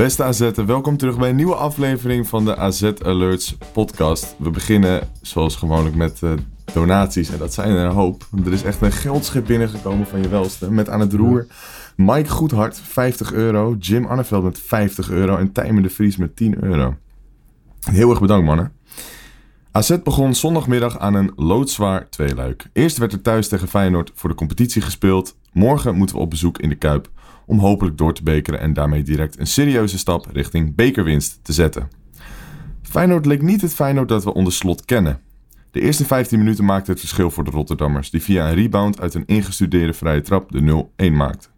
Beste AZ'en, welkom terug bij een nieuwe aflevering van de AZ Alerts podcast. We beginnen zoals gewoonlijk met eh, donaties en dat zijn er een hoop. Er is echt een geldschip binnengekomen van je welste met aan het roer Mike Goedhart 50 euro, Jim Anneveld met 50 euro en Tijmen de Vries met 10 euro. Heel erg bedankt mannen. AZ begon zondagmiddag aan een loodzwaar tweeluik. Eerst werd er thuis tegen Feyenoord voor de competitie gespeeld. Morgen moeten we op bezoek in de Kuip om hopelijk door te bekeren en daarmee direct een serieuze stap richting bekerwinst te zetten. Feyenoord leek niet het Feyenoord dat we onder slot kennen. De eerste 15 minuten maakte het verschil voor de Rotterdammers, die via een rebound uit een ingestudeerde vrije trap de 0-1 maakten.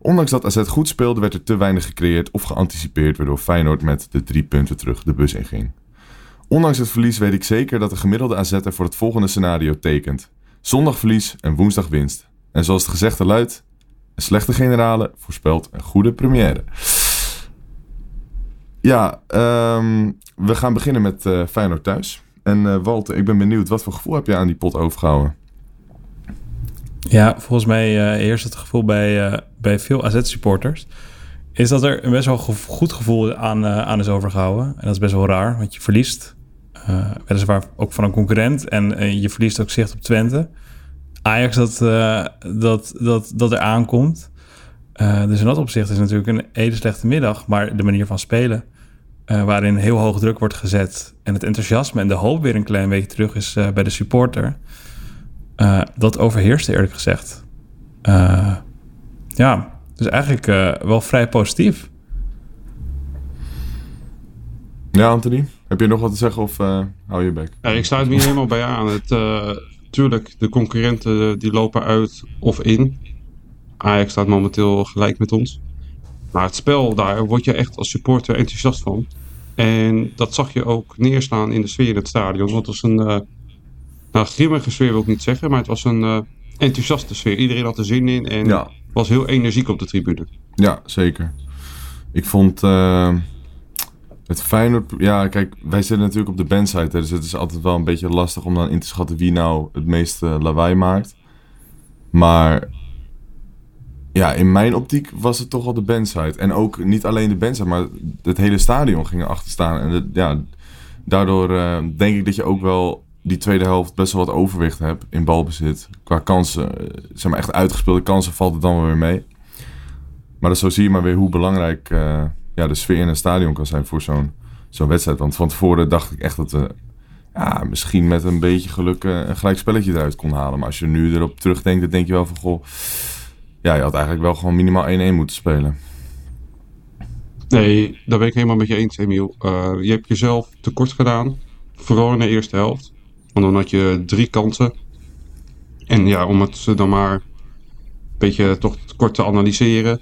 Ondanks dat AZ goed speelde, werd er te weinig gecreëerd of geanticipeerd, waardoor Feyenoord met de drie punten terug de bus inging. Ondanks het verlies weet ik zeker dat de gemiddelde AZ er voor het volgende scenario tekent. Zondag verlies en woensdag winst. En zoals het gezegde luidt, een slechte generale voorspelt een goede première. Ja, ehm, we gaan beginnen met eh, Feyenoord thuis. En eh, Walter, ik ben benieuwd, wat voor gevoel heb je aan die pot overgehouden? Ja, volgens mij eh heerst het gevoel bij, bij veel AZ-supporters... is dat er een best wel goed gevoel aan, aan is overgehouden. En dat is best wel raar, want je verliest. weliswaar ook van een concurrent. En je verliest ook zicht op Twente. Ajax dat, eh, dat, dat, dat er aankomt. Eh, dus in dat opzicht is het natuurlijk een hele slechte middag. Maar de manier van spelen, eh, waarin heel hoog druk wordt gezet... en het enthousiasme en de hoop weer een klein beetje terug is eh, bij de supporter... Eh, dat overheerste eerlijk gezegd. Eh, ja, dus eigenlijk eh, wel vrij positief. Ja, Anthony, heb je nog wat te zeggen of eh, hou je bek? Ja, ik sluit me helemaal bij aan. Het, eh, tuurlijk, de concurrenten eh, die lopen uit of in. Ajax staat momenteel gelijk met ons. Maar het spel daar word je echt als supporter enthousiast van. En dat zag je ook neerslaan in de sfeer in het stadion. Want het was een, eh nou grimmige sfeer wil ik niet zeggen, maar het was een eh, enthousiaste sfeer. Iedereen had er zin in en Ja. was heel energiek op de tribune. Ja, zeker. Ik vond het Feyenoord... Ja, kijk, wij zitten natuurlijk op de bandside. Hè, dus het is altijd wel een beetje lastig om dan in te schatten wie nou het meeste lawaai maakt. Maar ja, in mijn optiek was het toch wel de bandside. En ook niet alleen de bandside, maar het hele stadion ging erachter staan. En ja, daardoor eh, denk ik dat je ook wel die tweede helft best wel wat overwicht hebt in balbezit. Qua kansen, eh, zeg maar echt uitgespeelde kansen valt het dan wel weer mee. Maar dan zo zie je maar weer hoe belangrijk eh, ja, de sfeer in een stadion kan zijn voor zo'n wedstrijd. Want van tevoren dacht ik echt dat we ja, misschien met een beetje geluk eh, een gelijk spelletje eruit kon halen. Maar als je nu erop terugdenkt, dan denk je wel van goh, ja, je had eigenlijk wel gewoon minimaal 1-1 moeten spelen. Nee, daar ben ik helemaal met je eens, Emiel. Eh, je hebt jezelf tekort gedaan, vooral in de eerste helft. Want dan had je drie kansen. En ja, om het dan maar een beetje toch kort te analyseren.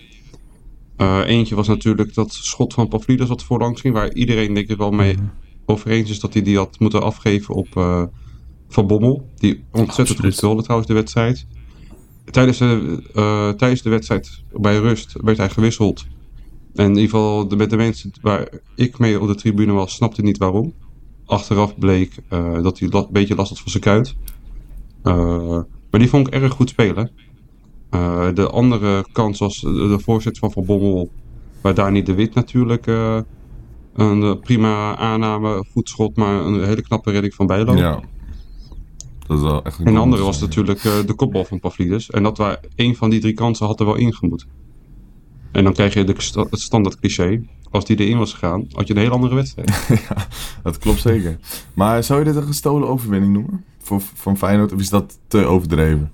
Eh, eentje was natuurlijk dat schot van Pavlidis wat voorlangs ging. Waar iedereen denk ik wel mee over eens is dat hij die had moeten afgeven op eh, Van Bommel. Die ontzettend goed speelde trouwens de wedstrijd. Tijdens de, eh, tijdens de wedstrijd bij rust werd hij gewisseld. En in ieder geval de, met de mensen waar ik mee op de tribune was, snapte niet waarom. Achteraf bleek dat hij een beetje last had van zijn kuit. Maar die vond ik erg goed spelen. Eh, de andere kans was de, voorzet van Van Bommel. Waar Dani de Wit natuurlijk eh, een eh, prima aanname, goed schot, maar een hele knappe redding van Bijlo. Ja. Dat is wel echt een En de andere was natuurlijk de kopbal van Pavlidis. En dat waar één van die drie kansen had er wel ingemoet. En dan krijg je de, sta- het standaard cliché. Als die erin was gegaan, had je een heel andere wedstrijd. ja, dat klopt zeker. Maar zou je dit een gestolen overwinning noemen? Voor, van Feyenoord? Of is dat te overdreven?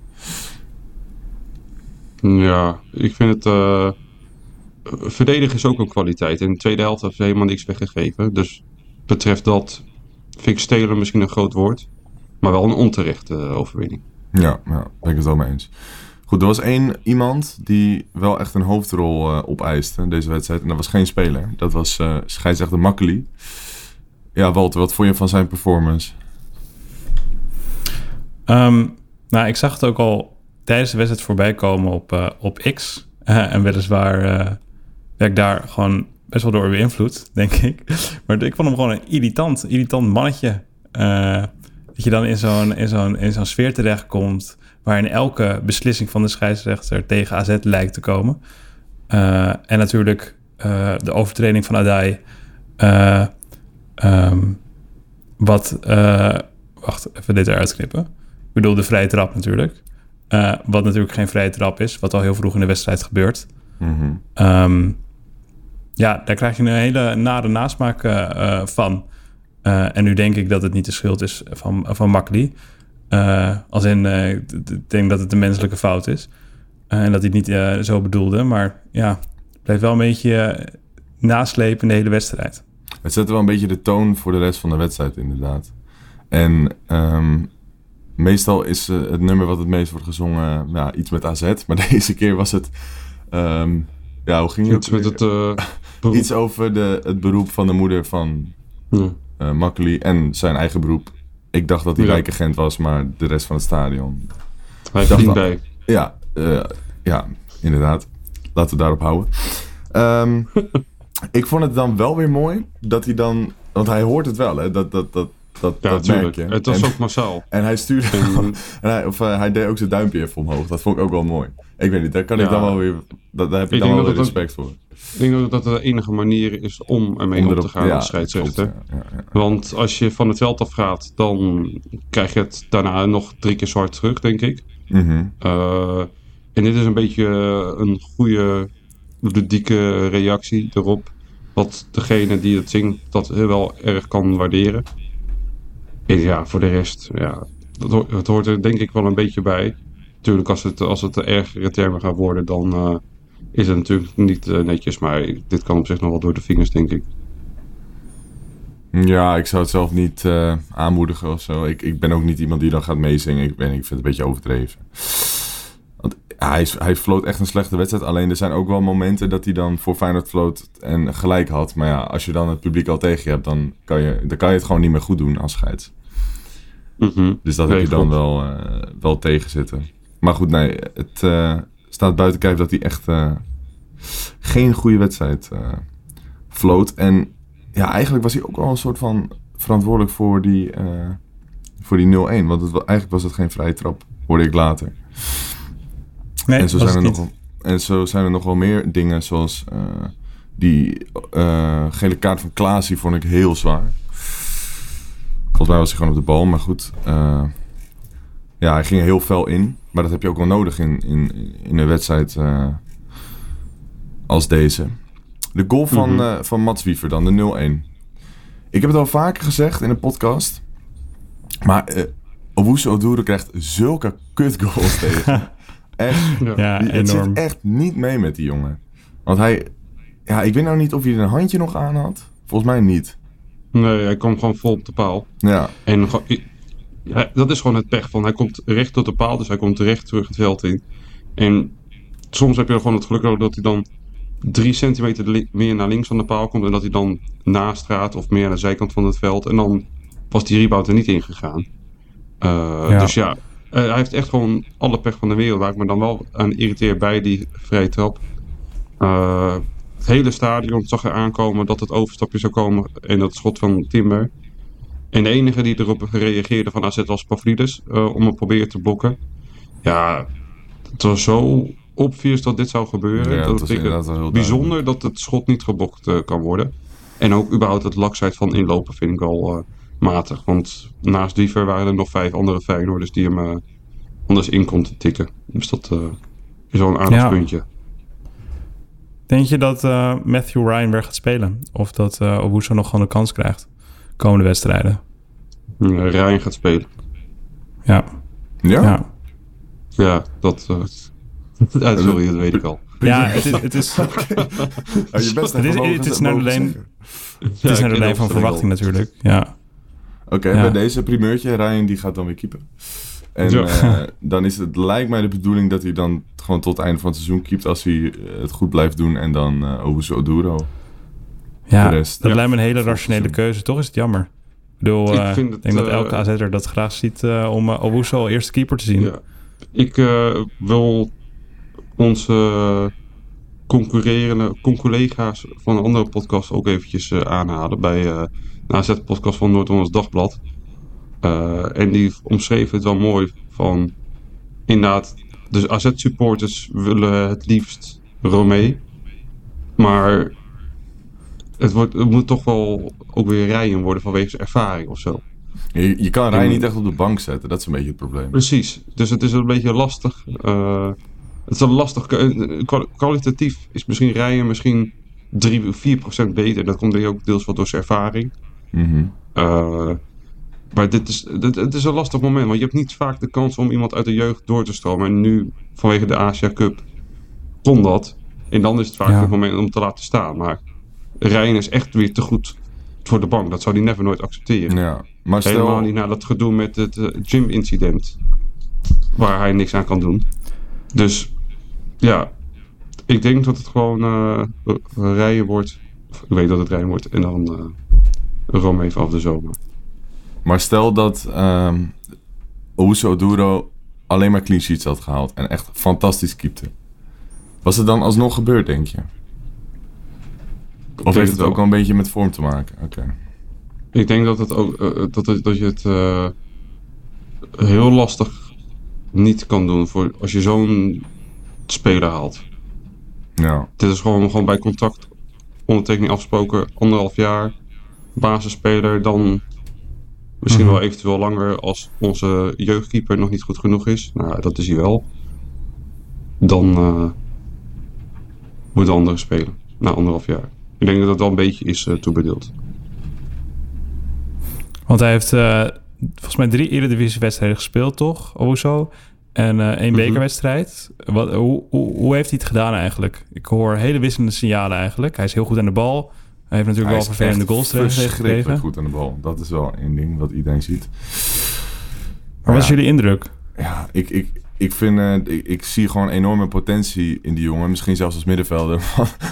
Ja, ik vind het... eh, verdedigen is ook een kwaliteit. In de tweede helft heeft ze helemaal niks weggegeven. Dus betreft dat vind ik stelen misschien een groot woord. Maar wel een onterechte eh, overwinning. Ja, ja, ben ik het wel mee eens. Goed, er was één iemand die wel echt een hoofdrol eh opeiste in deze wedstrijd. En dat was geen speler. Dat was eh scheidsrechter Makkeli. Ja, Walter, wat vond je van zijn performance? Ehm, nou, ik zag het ook al tijdens de wedstrijd voorbij komen op, eh, op X. Eh, en weliswaar eh, werd daar gewoon best wel door beïnvloed, denk ik. Maar ik vond hem gewoon een irritant, irritant mannetje. Dat je dan in zo'n, in, zo'n, in zo'n sfeer terechtkomt... waarin elke beslissing van de scheidsrechter tegen AZ lijkt te komen. En natuurlijk de overtreding van Adai... eh, ehm, wat... wacht, even dit eruit knippen. Ik bedoel de vrije trap natuurlijk. Eh, wat natuurlijk geen vrije trap is, wat al heel vroeg in de wedstrijd gebeurt. Mhm. Ehm, ja, daar krijg je een hele nare nasmaak eh, eh, van. En nu denk ik dat het niet de schuld is van, van Makkeli. Eh, als in, ik denk dat het een menselijke fout is. En dat hij het niet zo bedoelde. Maar ja, het bleef wel een beetje naslepen in de hele wedstrijd. Het zette wel een beetje de toon voor de rest van de wedstrijd, inderdaad. En ehm, meestal is eh, het nummer wat het meest wordt gezongen ja, iets met AZ. Maar deze keer was het... ehm, ja, hoe ging het? Iets met het eh. Iets over de, het beroep van de moeder van Ja. eh Makkeli en zijn eigen beroep. Ik dacht dat hij Ja. wijkagent was, maar de rest van het stadion... Hij al- bij. Ja, ja, inderdaad. Laten we daarop houden. Ehm, ik vond het dan wel weer mooi dat hij dan... Want hij hoort het wel, hè? Dat, dat, dat, dat, Ja, dat merk je. Het was en, ook massaal. en hij stuurde... En- en hij, of, eh, hij deed ook zijn duimpje even omhoog. Dat vond ik ook wel mooi. Ik weet niet, daar kan ik dan wel weer... Dat, daar heb ik, Ik dan wel dat respect voor. Ik denk dat dat de enige manier is om ermee Om erop- te gaan ja, als scheidsrechter. Want als je van het veld afgaat, dan krijg je het daarna nog drie keer zwart terug, denk ik. Mhm. Eh, en dit is een beetje een goede, ludieke reactie erop. Wat degene die het zingt, dat heel wel erg kan waarderen. Ja, voor de rest, ja, dat, hoort er denk ik wel een beetje bij. Natuurlijk, als het, als het ergere termen gaan worden, dan eh, is het natuurlijk niet eh, netjes. Maar dit kan op zich nog wel door de vingers, denk ik. Ja, ik zou het zelf niet eh, aanmoedigen of zo. Ik, ik ben ook niet iemand die dan gaat meezingen. Ik, ben, ik vind het een beetje overdreven. Want hij, hij floot echt een slechte wedstrijd. Alleen er zijn ook wel momenten dat hij dan voor Feyenoord floot en gelijk had. Maar ja, als je dan het publiek al tegen je hebt, dan kan je, dan kan je het gewoon niet meer goed doen als scheids. Mhm. Dus dat Nee, heb je dan wel, eh, wel tegen zitten. Maar goed, nee, het eh, staat buiten kijf dat hij echt eh, geen goede wedstrijd eh floot. En ja, eigenlijk was hij ook wel een soort van verantwoordelijk voor die, eh, voor die 0-1. Want het, eigenlijk was het geen vrije trap, hoorde ik later. Nee, en, zo zijn er nog, niet. en zo zijn er nog wel meer dingen, zoals eh, die eh, gele kaart van Klaasie vond ik heel zwaar. Volgens mij was hij gewoon op de bal, maar goed. eh, ja, hij ging heel fel in. Maar dat heb je ook wel nodig in, in, in een wedstrijd eh, als deze. De goal van, eh, van Mats Wiever dan, de 0-1. Ik heb het al vaker gezegd in een podcast. Maar Oduro krijgt zulke kutgoals tegen. Echt. Ja, Die- het enorm. zit echt niet mee met die jongen. Want hij... Ja, ik weet nou niet of hij er een handje nog aan had. Volgens mij niet. Nee, hij kwam gewoon vol op de paal. Ja, En ja, dat is gewoon het pech van. Hij komt recht tot de paal, dus hij komt recht terug het veld in. En soms heb je gewoon het geluk dat hij dan drie centimeter meer naar links van de paal komt. En dat hij dan naast gaat of meer aan de zijkant van het veld. En dan was die rebound er niet ingegaan. Eh Ja. Dus ja, eh, hij heeft echt gewoon alle pech van de wereld. Waar ik me dan wel aan irriteer bij die vrije trap. Eh, het hele stadion zag er aankomen dat het overstapje zou komen. En dat schot van Timber. En de enige die erop reageerde van AZ was Pavlidis eh, om het proberen te blokken. Ja, het was zo obvious dat dit zou gebeuren. Ja, dat ik bijzonder dat het schot niet geblokt eh, kan worden. En ook überhaupt het laksheid van inlopen vind ik wel eh, matig. Want naast Diever waren er nog vijf andere Feyenoorders die hem eh, anders in kon te tikken. Dus dat is wel een aardig Ja. puntje. Denk je dat eh, Matthew Ryan weer gaat spelen? Of dat uh, Owusu nog gewoon een kans krijgt? Komende wedstrijden. Uh, Rijn gaat spelen. Ja. Ja? Ja, Ja, dat... eh, ja, sorry, dat weet ik al. ja het is... Het is, je best Het is- het is mogen naar de mogen lijn- zeggen. het is naar de lijn van verwachting natuurlijk. Ja. Oké, Ja. bij deze primeurtje, Ryan die gaat dan weer keeper. En Ja. eh, dan is het, lijkt mij de bedoeling dat hij dan gewoon tot het einde van het seizoen keept als hij eh, het goed blijft doen. En dan eh Owusu Oduro. Ja, dat Ja. lijkt me een hele rationele keuze. Toch is het jammer. Ik bedoel, Ik vind het, denk dat elke AZ'er dat graag ziet eh, om uh, Owusu al eerste keeper te zien. Ja. Ik eh, wil onze concurrerende collega's van een andere podcast ook eventjes eh, aanhalen. Bij eh de AZ-podcast van Noord-Hollands Dagblad. Eh, en die omschreven het wel mooi van... Inderdaad, de AZ-supporters willen het liefst Romee. Maar het, wordt, het moet toch wel ook weer rijden worden vanwege zijn ervaring of zo. Je, je kan Rijn niet echt op de bank zetten. Dat is een beetje het probleem. Precies, dus het is een beetje lastig. eh, het is een lastig. eh, kwa- Kwalitatief is misschien rijden misschien 3 of 4 procent beter. Dat komt denk ik ook deels wel door zijn ervaring. Mhm. Maar dit is, dit, het is een lastig moment, want je hebt niet vaak de kans om iemand uit de jeugd door te stromen. En nu, vanwege de Asia Cup, kon dat. En dan is het vaak Ja. het moment om te laten staan. Maar Rijn is echt weer te goed voor de bank. Dat zou hij never nooit accepteren. Ja. Maar Helemaal niet na dat gedoe met het eh, gym-incident. Waar hij niks aan kan doen. Dus ja, ik denk dat het gewoon eh, rijden wordt. Ik weet dat het rijden wordt. En dan eh Rome vanaf de zomer. Maar stel dat ehm Owusu Oduro alleen maar clean sheets had gehaald. En echt fantastisch keepte. Was het dan alsnog gebeurd, denk je? Of heeft het ook wel een beetje met vorm te maken? Oké. Ik denk dat, het ook, eh, dat, het- dat je het eh, heel lastig niet kan doen voor als je zo'n speler haalt. Ja. Dit is gewoon, gewoon bij contract ondertekening afgesproken, anderhalf jaar, basisspeler, dan misschien Mhm. wel eventueel langer als onze jeugdkeeper nog niet goed genoeg is. Nou, dat is hij wel. Dan moet de andere spelen, na anderhalf jaar. Ik denk dat dat wel een beetje is eh, toebedeeld. Want hij heeft eh, volgens mij drie Eredivisie-wedstrijden gespeeld, toch? En één Mhm. bekerwedstrijd. Wat, hoe, hoe, hoe heeft hij het gedaan eigenlijk? Ik hoor hele wisselende signalen eigenlijk. Hij is heel goed aan de bal. Hij heeft natuurlijk wel vervelende goals gekregen. goed aan de bal. Dat is wel één ding wat iedereen ziet. Maar wat is jullie indruk? Ja, ik, ik, ik vind... eh, ik, ik zie gewoon enorme potentie in die jongen. Misschien zelfs als middenvelder.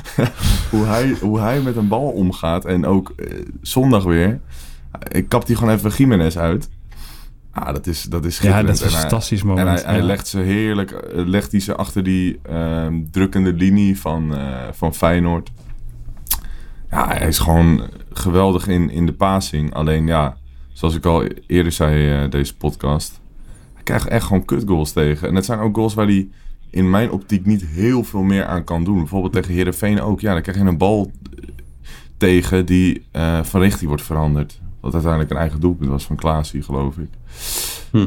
hoe, hij, hoe hij met een bal omgaat. En ook eh, zondag weer. Ik kap die gewoon even Jiménez uit. Ah, dat is, dat is Ja, dat is een En hij- fantastisch En moment. hij, hij legt ze heerlijk, eh, legt hij ze achter die ehm, drukkende linie van, van Feyenoord. Ja, hij is gewoon geweldig in, in de passing. Alleen ja, zoals ik al eerder zei eh, deze podcast. Hij krijgt echt gewoon kutgoals tegen. En het zijn ook goals waar hij in mijn optiek niet heel veel meer aan kan doen. Bijvoorbeeld tegen Heerenveen ook. Ja, dan krijg je een bal eh, tegen die eh, van richting wordt veranderd. Wat uiteindelijk een eigen doelpunt was van Klaasie, geloof ik.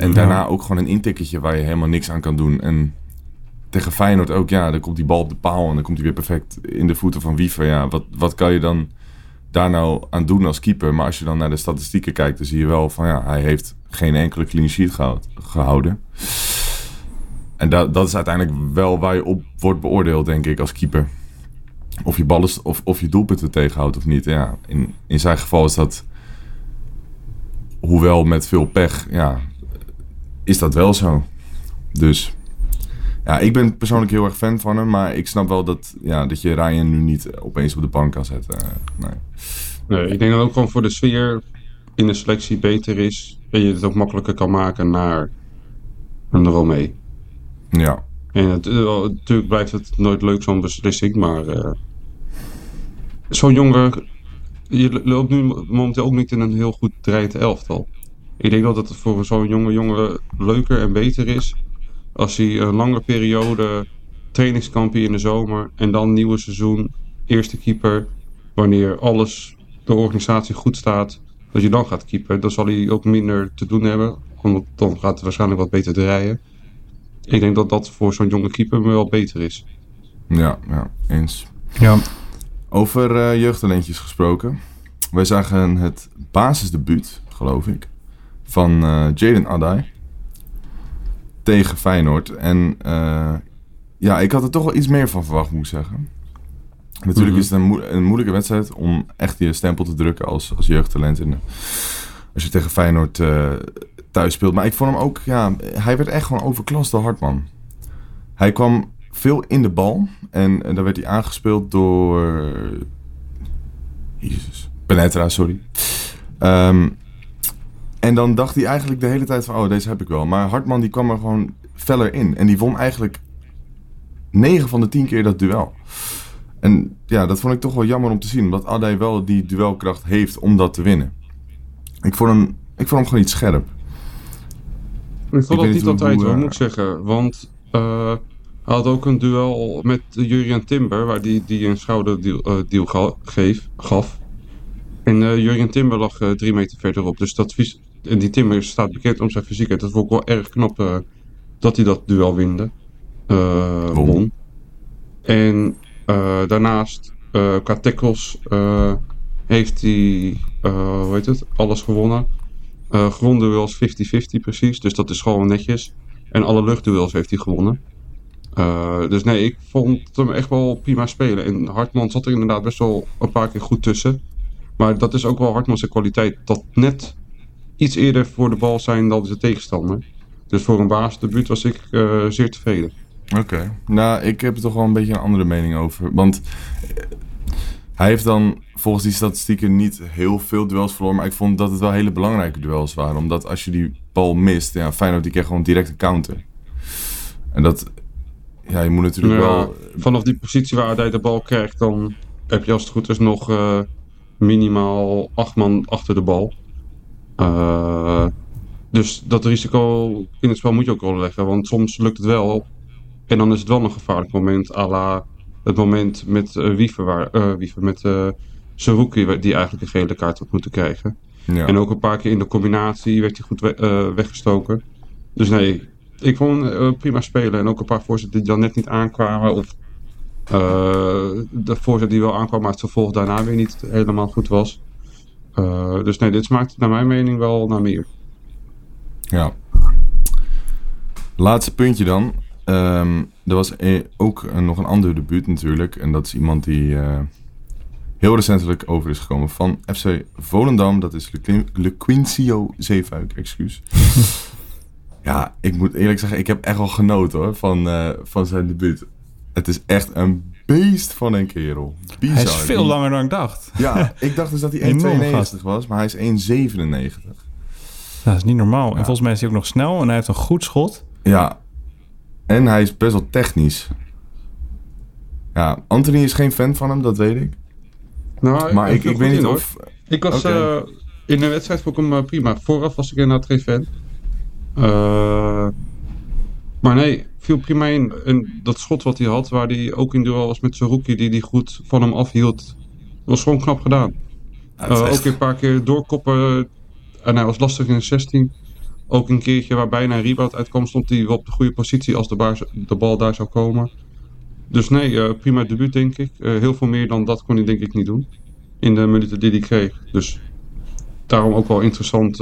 En daarna ook gewoon een intikketje waar je helemaal niks aan kan doen. En tegen Feyenoord ook, ja, dan komt die bal op de paal en dan komt hij weer perfect in de voeten van Wiever. Ja, wat, wat kan je dan daar nou aan doen als keeper? Maar als je dan naar de statistieken kijkt, dan zie je wel van ja, hij heeft geen enkele clean sheet gehoud- gehouden. En dat, dat is uiteindelijk wel waar je op wordt beoordeeld, denk ik, als keeper. Of je ballen of, of je doelpunten tegenhoudt of niet. Ja, in, in zijn geval is dat, hoewel met veel pech, ja, is dat wel zo. Dus ja, ik ben persoonlijk heel erg fan van hem. Maar ik snap wel dat, ja, dat je Ryan nu niet opeens op de bank kan zetten. Eh, Nee. Nee, ik denk dat ook gewoon voor de sfeer in de selectie beter is. En je het ook makkelijker kan maken naar een Romee. Ja, En het, eh, natuurlijk blijft het nooit leuk zo'n beslissing, maar eh, zo'n jongen, je loopt nu momenteel ook niet in een heel goed draaiend elftal. Ik denk dat het voor zo'n jonge jongen leuker en beter is als hij een lange periode trainingskampje in de zomer en dan nieuwe seizoen, eerste keeper, wanneer alles, de organisatie goed staat, dat je dan gaat keeper. Dan zal hij ook minder te doen hebben, want dan gaat het waarschijnlijk wat beter draaien. Ik denk dat dat voor zo'n jonge keeper wel beter is. ja, ja, eens. Ja. Over eh, jeugdtalentjes gesproken. Wij zagen het basisdebuut, geloof ik, van eh Jaden Adai tegen Feyenoord. En eh, ja, ik had er toch wel iets meer van verwacht, moet ik zeggen. Natuurlijk Mhm. is het een, een moeilijke wedstrijd om echt je stempel te drukken als, als jeugdtalent. En, eh, als je tegen Feyenoord eh, thuis speelt. Maar ik vond hem ook, ja, hij werd echt gewoon overklast door Hartman. Hij kwam veel in de bal. En, en dan werd hij aangespeeld door... Jezus. Penetra, sorry. Ehm, en dan dacht hij eigenlijk de hele tijd van, oh, deze heb ik wel. Maar Hartman die kwam er gewoon feller in. En die won eigenlijk 9 van de 10 keer dat duel. En ja, dat vond ik toch wel jammer om te zien. Omdat Adai wel die duelkracht heeft om dat te winnen. Ik vond hem, ik vond hem gewoon niet scherp. Ik vond dat niet altijd hoe, wel, eh, moet ik zeggen. Want eh, hij had ook een duel met Jurien Timber, waar die, die een schouderdeal deal ga- geef, gaf. En eh Jurien Timber lag eh, drie meter verderop. Dus dat fys- en die Timber staat bekend om zijn fysiekheid. Dat vond ik wel erg knap eh, dat hij dat duel winde. eh, Won. En eh, daarnaast, qua tackles, heeft hij, hoe heet het, alles gewonnen. Eh grondduels 50-50 precies, dus dat is gewoon netjes. En alle luchtduels heeft hij gewonnen. Dus nee, ik vond hem echt wel prima spelen. En Hartman zat er inderdaad best wel een paar keer goed tussen. Maar dat is ook wel Hartman's kwaliteit. Dat net iets eerder voor de bal zijn dan zijn tegenstander. Dus voor een baasdebuut was ik eh, zeer tevreden. Oké. Nou, ik heb er toch wel een beetje een andere mening over. Want eh, hij heeft dan volgens die statistieken niet heel veel duels verloren. Maar ik vond dat het wel hele belangrijke duels waren. Omdat als je die bal mist, ja, Feyenoord die kreeg gewoon direct een counter. En dat, ja, je moet natuurlijk Ja, wel... vanaf die positie waar hij de bal krijgt, dan heb je als het goed is nog eh, minimaal acht man achter de bal. Eh, dus dat risico in het spel moet je ook wel leggen, want soms lukt het wel. En dan is het wel een gevaarlijk moment, à la het moment met eh Wiever, waar, Wiever met eh Saruki, die eigenlijk een gele kaart had moeten krijgen. Ja. En ook een paar keer in de combinatie werd hij goed we- weggestoken. Dus nee, ik vond prima spelen. En ook een paar voorzetten die dan net niet aankwamen. Of de voorzet die wel aankwam, maar het vervolg daarna weer niet helemaal goed was. Eh, dus nee, dit smaakt naar mijn mening wel naar meer. Ja. Laatste puntje dan. Ehm, er was e- ook nog een ander debuut natuurlijk. En dat is iemand die eh, heel recentelijk over is gekomen van FC Volendam. Dat is Le- Lequincio Zeefuik, excuus. ja, ik moet eerlijk zeggen, ik heb echt wel genoten hoor, van, eh, van zijn debuut. Het is echt een beest van een kerel. Bizar. Hij is veel Die- langer dan ik dacht. Ja, ik dacht dus dat hij Enorm 1,92 was, maar hij is 1,97. Dat is niet normaal. En volgens mij is hij ook nog snel en hij heeft een goed schot. Ja. En hij is best wel technisch. Ja, Anthony is geen fan van hem, dat weet ik. Nou, Maar ik, ik weet niet hoor. of... Ik was eh, in de wedstrijd vond ik hem eh, prima. Vooraf was ik inderdaad geen fan. Eh, maar nee, viel prima in. En dat schot wat hij had, waar hij ook in duel was met Saruki, die die goed van hem afhield, was gewoon knap gedaan. Ja, Eh, Ook een paar keer doorkoppen. En hij was lastig in de 16. Ook een keertje waar bijna een rebound uitkwam, stond hij wel op de goede positie als de, de bal daar zou komen. Dus nee, eh, prima debuut denk ik. Eh, heel veel meer dan dat kon hij denk ik niet doen. In de minuten die hij kreeg. Dus daarom ook wel interessant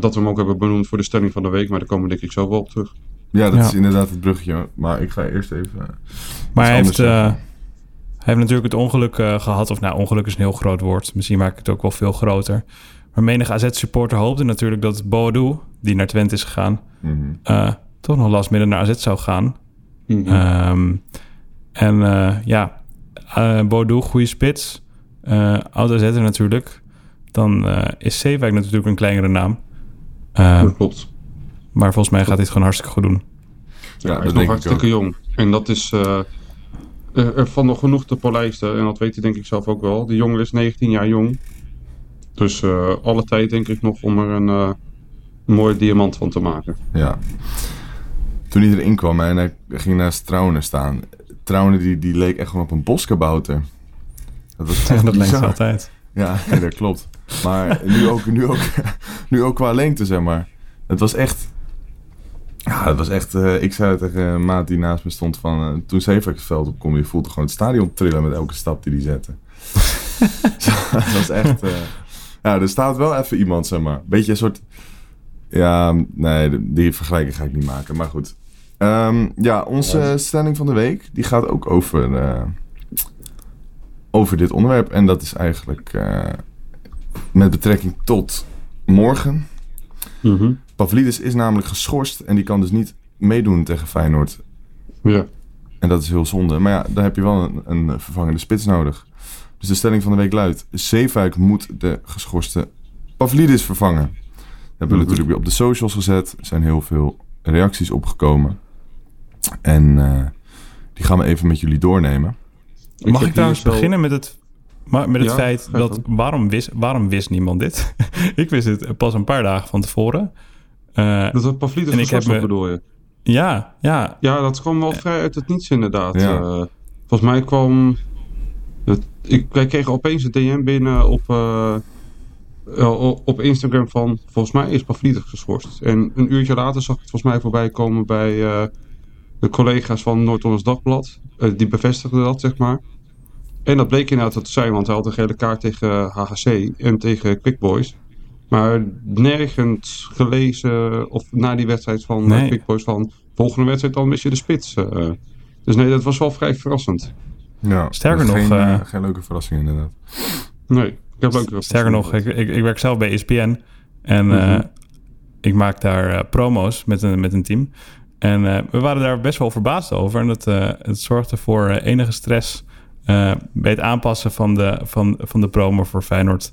dat we hem ook hebben benoemd voor de stelling van de week. Maar daar komen we denk ik zo wel op terug. Ja, dat Ja. is inderdaad het bruggetje. Maar ik ga eerst even... Maar hij heeft, eh, hij heeft natuurlijk het ongeluk eh, gehad. Of nou, ongeluk is een heel groot woord. Misschien maak ik het ook wel veel groter. Maar menig AZ-supporter hoopte natuurlijk dat Boadu, die naar Twente is gegaan... mhm. eh, toch nog last midden naar AZ zou gaan. Mhm. Ehm, en eh, ja, eh Boadu, goede spits. Eh oud AZ'er natuurlijk. Dan eh, is Zeewijk natuurlijk een kleinere naam. Eh, dat klopt. Maar volgens mij gaat het gewoon hartstikke goed doen. Ja, hij is nog denk ik hartstikke jong. En dat is eh, er er valt nog genoeg te polijsten. En dat weet hij denk ik zelf ook wel. Die jongen is 19 jaar jong. Dus eh, alle tijd denk ik nog om er een eh, mooie diamant van te maken. Ja. Toen hij erin kwam en hij ging naast Trauner staan. Trauner die, die leek echt gewoon op een boskabouter. Dat was echt dat lijkt bizar. altijd. Ja, nee, dat klopt. Maar nu ook, nu, ook, nu ook qua lengte, zeg maar. Het was echt... Ja, het was echt... eh, ik zei tegen een maat die naast me stond van... eh, toen Zeefuik het veld opkom, je voelde gewoon het stadion trillen met elke stap die hij zette. dat was echt... eh, ja, er staat wel even iemand, zeg maar. Beetje een soort... Ja, nee, die vergelijking ga ik niet maken. Maar goed. Ehm, ja, onze stelling van de week, die gaat ook over... over dit onderwerp. En dat is eigenlijk met betrekking tot morgen. Mhm. Pavlidis is namelijk geschorst en die kan dus niet meedoen tegen Feyenoord. Ja. En dat is heel zonde. Maar ja, dan heb je wel een, een vervangende spits nodig. Dus de stelling van de week luidt... Zeefuik moet de geschorste Pavlidis vervangen. Dat hebben we Mhm. natuurlijk weer op de socials gezet. Er zijn heel veel reacties opgekomen. En eh, die gaan we even met jullie doornemen. Ik Mag heb ik trouwens beginnen met het, maar met het Ja, feit dat... Waarom wist, waarom wist niemand dit? ik wist het pas een paar dagen van tevoren. Eh, Dat het Pavlidis En ik heb me- bedoel je? ja, ja. Ja, dat kwam wel vrij uit het niets inderdaad. Ja. Eh, volgens mij kwam... Het, ik, wij kregen opeens een DM binnen op, eh, eh, op Instagram van... Volgens mij is Pavlidis geschorst. En een uurtje later zag ik het volgens mij voorbij komen bij eh, de collega's van Noord-Hollands Dagblad. Eh, die bevestigden dat, zeg maar. En dat bleek inderdaad wat te zijn, want hij had een gele kaart tegen HGC en tegen Quick Boys. Maar nergens gelezen of na die wedstrijd van eh, Nee. Quick Boys van volgende wedstrijd dan mis je de spits. eh. dus nee, dat was wel vrij verrassend. Ja, Sterker geen, nog, eh, eh, geen leuke verrassing inderdaad. Nee, ik heb leuke Sterker nog, ik, ik, ik werk zelf bij ESPN. En eh, Mhm. ik maak daar eh, promo's met een, met een team. En eh, we waren daar best wel verbaasd over. En het, eh, het zorgde voor eh, enige stress eh, bij het aanpassen van de, van, van de promo voor Feyenoord,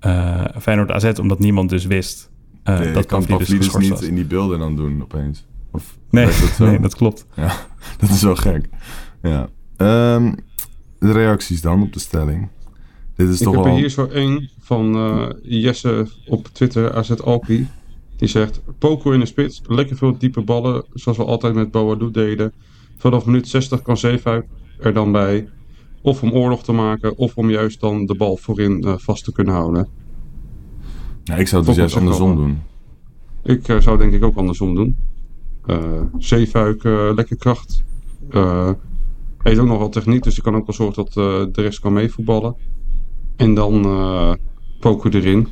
eh, Feyenoord AZ. Omdat niemand dus wist eh, Nee, je dat kan Pavlidis geschorst niet was. in die beelden dan doen opeens. Of Nee, dat zo? nee, dat klopt. Ja, dat is wel gek. Ja. Ehm, de reacties dan op de stelling. Dit is Ik toch heb wel... er hier zo één van eh, Jesse op Twitter, AZ Alpi. Die zegt, Poco in de spits, lekker veel diepe ballen, zoals we altijd met Boadu deden. Vanaf minuut 60 kan Zeefuik er dan bij. Of om oorlog te maken, of om juist dan de bal voorin eh, vast te kunnen houden. Ja, ik zou het dus juist andersom doen. Ik eh, zou denk ik ook andersom doen. Eh Zeefuik, lekker kracht. Hij heeft ook nog wel techniek, dus die kan ook wel zorgen dat de rest kan meevoetballen. En dan Poco erin.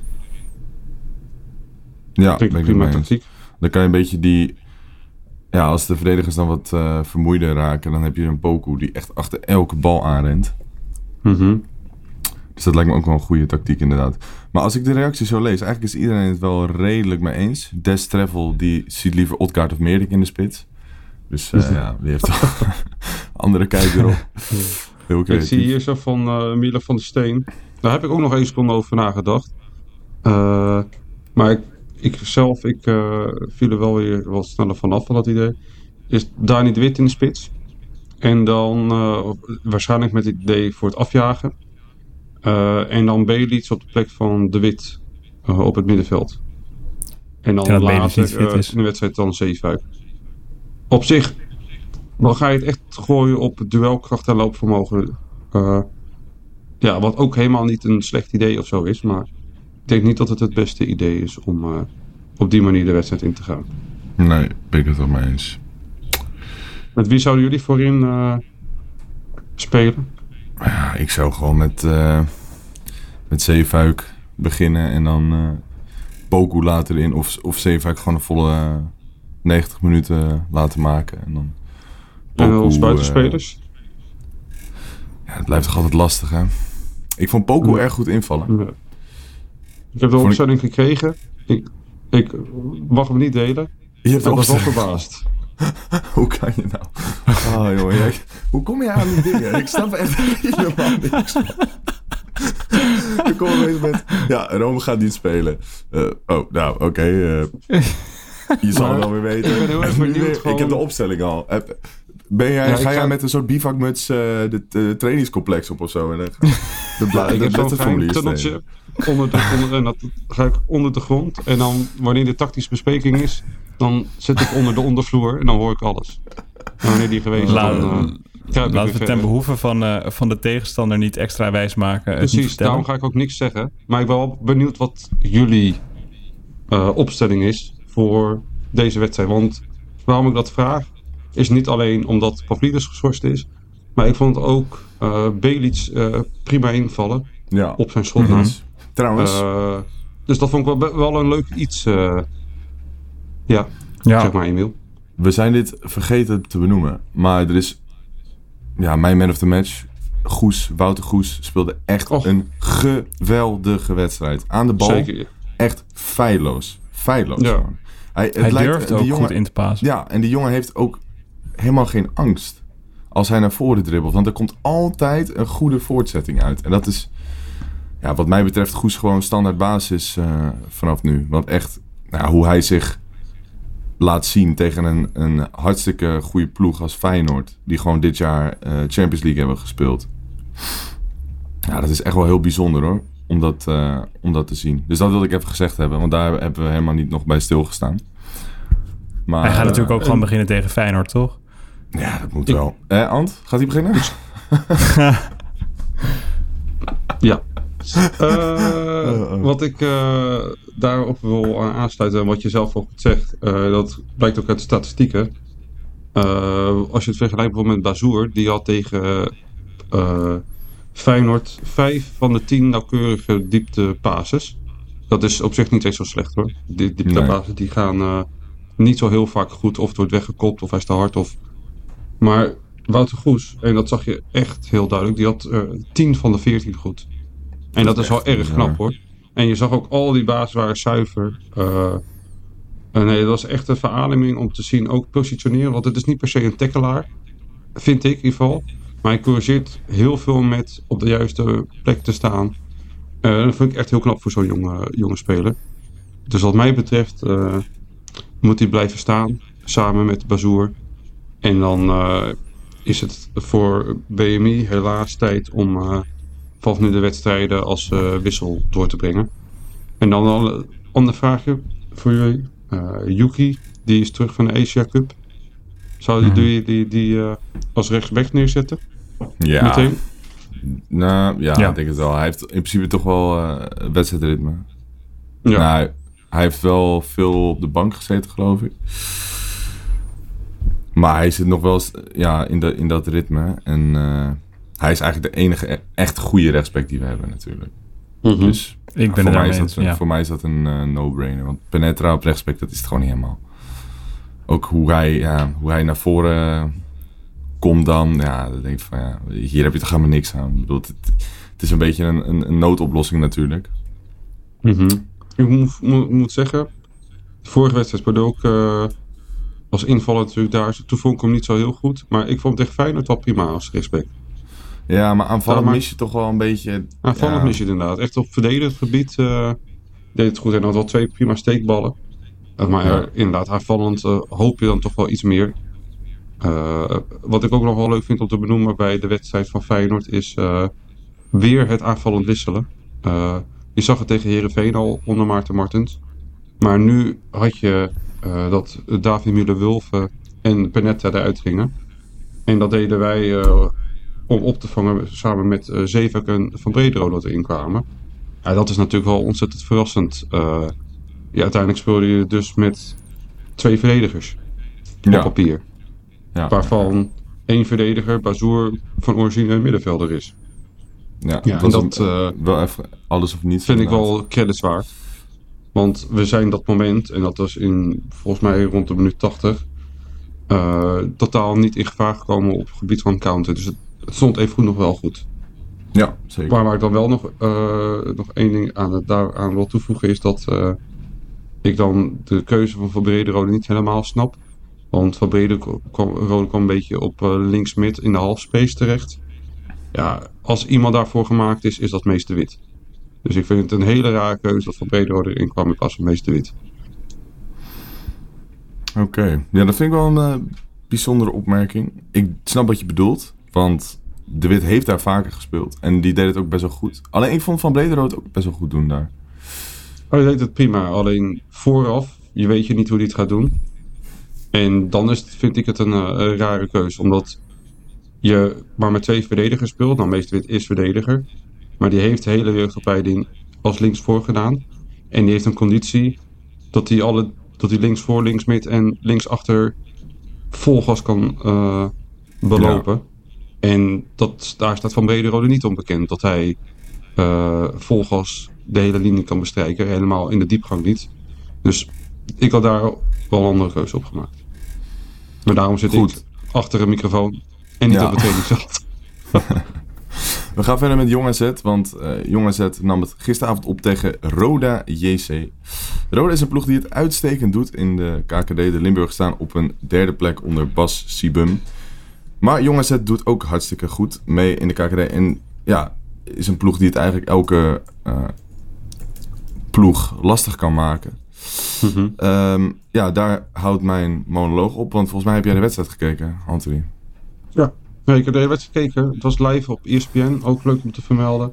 Ja, ik prima tactiek. Dan kan je een beetje die... Ja, als de verdedigers dan wat eh vermoeider raken... dan heb je een Poku die echt achter elke bal aanrent. Mhm. Dus dat lijkt me ook wel een goede tactiek inderdaad. Maar als ik de reactie zo lees... eigenlijk is iedereen het wel redelijk mee eens. Des Travel die ziet liever Odgaard of Meerdink in de spits. Dus eh, ja, die heeft andere kijk erop. Heel Ik zie hier zo van eh Miele van der Steen. Daar heb ik ook nog één seconde over nagedacht. Maar ik, ik zelf, ik eh, viel er wel weer wat sneller vanaf van dat idee. Is Dani de Wit in de spits. En dan eh, waarschijnlijk met het idee voor het afjagen. Eh, en dan Belits op de plek van de Wit op het middenveld. En dan later in de wedstrijd dan Zeefuik. Op zich, dan ga je het echt gooien op duelkracht en loopvermogen. Ja, wat ook helemaal niet een slecht idee of zo is. Maar denk niet dat het het beste idee is om eh, op die manier de wedstrijd in te gaan. Nee, ben ik het wel mee eens. Met wie zouden jullie voorin eh, spelen? Ja, ik zou gewoon met, eh met Zeefuik beginnen en dan eh Poku later in. Of, of Zeefuik gewoon een volle eh, 90 minuten laten maken. En dan En als buitenspelers? ja, het blijft toch altijd lastig, hè? Ik vond Poku Ja. erg goed invallen. Ja. Ik heb de ik- opstelling gekregen. Ik, ik mag hem niet delen. Je hebt Ik was wel verbaasd. Hoe kan je nou? Oh, jij- hoe kom je aan die dingen? Ik snap echt helemaal niks. Ik kom opeens met... Ja, Rome gaat niet spelen. Eh, oh, nou, oké. eh, je zal het wel weer weten. ik ben heel erg En nu benieuwd weer- gewoon- Ik heb de opstelling al. Heb- Ben jij, Ja, ga jij ga- met een soort bivakmuts eh de, de trainingscomplex op of zo? En dan ga- de bla- de onder de, onder, en dat ga ik onder de grond. En dan, wanneer de tactische bespreking is, dan zit ik onder de ondervloer en dan hoor ik alles. En wanneer die geweest is, La- dan eh, kruip ik weer Laten we ten verder. behoeve van, eh, van de tegenstander niet extra wijs maken. niet Precies, daarom ga ik ook niks zeggen. Maar ik ben wel benieuwd wat jullie eh, opstelling is voor deze wedstrijd. Want waarom ik dat vraag, is niet alleen omdat Pavlidis geschorst is. Maar ik vond ook eh Belic eh, prima invallen Ja. op zijn schot na. Trouwens, Eh, dus dat vond ik wel, wel een leuk iets. eh, ja, Ja. zeg maar Emiel. we zijn dit vergeten te benoemen. Maar er is... Ja, mijn man of the match... Goes, Wouter Goes speelde echt Och. een geweldige wedstrijd. Aan de bal Zeker. echt feilloos. feilloos. Ja. gewoon. Hij, het Hij lijkt- durft ook jongen- goed in te pasen. Ja, en die jongen heeft ook helemaal geen angst als hij naar voren dribbelt. Want er komt altijd een goede voortzetting uit. En dat is, ja, wat mij betreft, Goes gewoon standaard basis eh, vanaf nu. Want echt, nou, hoe hij zich laat zien tegen een, een hartstikke goede ploeg als Feyenoord. Die gewoon dit jaar eh, Champions League hebben gespeeld. Ja, dat is echt wel heel bijzonder hoor. Om dat, eh, om dat te zien. Dus dat wilde ik even gezegd hebben. Want daar hebben we helemaal niet nog bij stilgestaan. Maar, Hij gaat natuurlijk ook gewoon beginnen tegen Feyenoord, toch? ja, dat moet wel. Eh, Ant, gaat hij beginnen? Ja. Eh, wat ik eh, daarop wil aan aansluiten, en wat je zelf ook zegt, eh, dat blijkt ook uit de statistieken. Als je het vergelijkt bijvoorbeeld met Bazoer, die had tegen Feyenoord vijf van de tien nauwkeurige dieptepases. Dat is op zich niet eens zo slecht hoor. Die dieptepases die gaan niet zo heel vaak goed, of het wordt weggekopt, of hij is te hard. Of... Maar Wouter Goes, en dat zag je echt heel duidelijk, die had eh 10 van de 14 goed. En dat, is is wel erg knap hoor. En je zag ook al die bases waren zuiver. En nee, dat was echt een verademing om te zien. Ook positioneren, want het is niet per se een tackelaar. Vind ik in ieder geval. Maar hij corrigeert heel veel met op de juiste plek te staan. Eh, dat vind ik echt heel knap voor zo'n jonge, jonge speler. Dus wat mij betreft eh, moet hij blijven staan. Samen met Bazoer. En dan eh, is het voor BMI helaas tijd om vanaf nu de wedstrijden als eh, wissel door te brengen. En dan al een ander vraagje voor jullie. Eh, Yuki, die is terug van de Asia Cup. Zou die, die, die, die eh, als rechtsback neerzetten? Ja. Meteen? Nou, ja, Ja. ik denk het wel. Hij heeft in principe toch wel eh wedstrijdritme. Ja. Nou, hij heeft wel veel op de bank gezeten, geloof ik. Maar hij zit nog wel ja, in, de, in dat ritme. En eh, hij is eigenlijk de enige e- echt goede rechtsback die we hebben natuurlijk. Mhm. Dus Ik ben voor, het mij is dat, eens, een- ja. voor mij is dat een eh, no-brainer. Want Penetra op rechtsback, dat is het gewoon niet helemaal. Ook hoe hij, ja, hoe hij naar voren komt dan. Ja, dan denk ik van ja, hier heb je toch helemaal niks aan. Ik bedoel, het, het is een beetje een, een, een noodoplossing natuurlijk. Mhm. Ik moet, moet, moet zeggen, de vorige wedstrijd speelde ook eh, als invaller natuurlijk daar. Toen vond ik hem niet zo heel goed. Maar ik vond hem tegen Feyenoord wel prima als respect. Ja, maar aanvallen Ja, maar- mis je toch wel een beetje... Aanvallend ja, mis je het inderdaad. Echt op verdedigend gebied eh, deed het goed. En had wel twee prima steekballen. Eh, maar Ja. eh, inderdaad, aanvallend hoop je dan toch wel iets meer. Wat ik ook nog wel leuk vind om te benoemen bij de wedstrijd van Feyenoord is weer het aanvallend wisselen. Je zag het tegen Herenveen al onder Maarten Martens. Maar nu had je dat David Müller-Wulven en Penetta eruit gingen. En dat deden wij om op te vangen samen met eh Zevak en Van Bredero dat erin kwamen. Ja, dat is natuurlijk wel ontzettend verrassend. Eh, ja, uiteindelijk speelde je dus met twee verdedigers Ja. op papier. Ja, Waarvan één verdediger, Bazoer, van origine een middenvelder is. ja, en dat een- eh, wel even alles of niets. vind ik wel creditswaard. Want we zijn dat moment, en dat was in volgens mij rond de minuut 80, eh, totaal niet in gevaar gekomen op het gebied van counter. Dus het, het stond even goed nog wel goed. Ja, zeker. Maar waar ik dan wel nog, eh, nog één ding aan, daaraan wil toevoegen is dat eh, ik dan de keuze van Van Brederode niet helemaal snap. Want Van Brederode kwam, Rode kwam een beetje op eh, links-mid in de halfspace terecht. Ja, als iemand daarvoor gemaakt is, is dat meester wit. Dus ik vind het een hele rare keuze dat Van Brederode erin kwam in plaats van meester wit. Oké, ja, dat vind ik wel een bijzondere opmerking. Ik snap wat je bedoelt, want De Wit heeft daar vaker gespeeld. En die deed het ook best wel goed. Alleen ik vond Van Brederode ook best wel goed doen daar. Hij deed het prima, alleen vooraf, je weet je niet hoe hij het gaat doen. En dan is het, vind ik het een, eh, een rare keuze, omdat je maar met twee verdedigers speelt. Nou, meester wit is verdediger, maar die heeft de hele jeugdopleiding als linksvoor gedaan. En die heeft een conditie dat hij, alle, dat hij linksvoor, linksmid en linksachter vol gas kan eh, belopen. En dat, daar staat Van Brederode niet onbekend, dat hij eh vol gas de hele linie kan bestrijken. Helemaal in de diepgang niet. Dus ik had daar wel een andere keuze op gemaakt. Maar daarom zit Goed. ik achter een microfoon en niet Ja. op het trainingsveld. We gaan verder met Jong AZ, want uh, Jong AZ nam het gisteravond op tegen Roda JC. Roda is een ploeg die het uitstekend doet in de KKD. De Limburg staan op een derde plek onder Bas Sibum. Maar Jong AZ doet ook hartstikke goed mee in de KKD. En ja, is een ploeg die het eigenlijk elke uh, ploeg lastig kan maken. Mm -hmm. um, ja, daar houdt mijn monoloog op, want volgens mij heb jij de wedstrijd gekeken, Anthony. Ja, nee, ik heb de wedstrijd gekeken. Het was live op ESPN, ook leuk om te vermelden.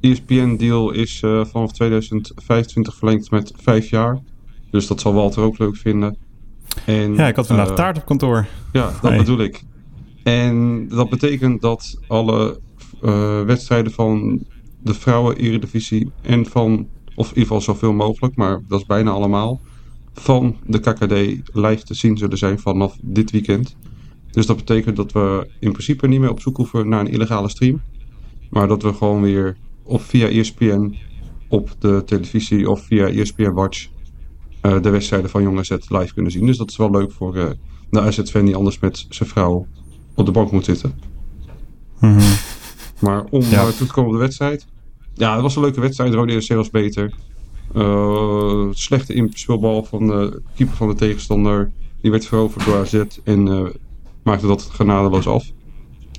ESPN-deal is uh, vanaf 2025 verlengd met vijf jaar. Dus dat zal Walter ook leuk vinden. En, ja, ik had vandaag uh, taart op kantoor. Ja, dat bedoel ik. En dat betekent dat alle uh, wedstrijden van de vrouwen-eredivisie en van, of in ieder geval zoveel mogelijk, maar dat is bijna allemaal, van de KKD live te zien zullen zijn vanaf dit weekend. Dus dat betekent dat we in principe niet meer op zoek hoeven naar een illegale stream. Maar dat we gewoon weer of via ESPN op de televisie of via ESPN Watch uh, de wedstrijden van Jong AZ live kunnen zien. Dus dat is wel leuk voor uh, de AZ-fan die anders met zijn vrouw op de bank moet zitten. Mm -hmm. Maar om ja. uh, toe te komen op de wedstrijd. Ja, het was een leuke wedstrijd. Rode SC was beter. Uh, slechte inspeelbal van de keeper van de tegenstander. Die werd veroverd door AZ en uh, maakte dat genadeloos af.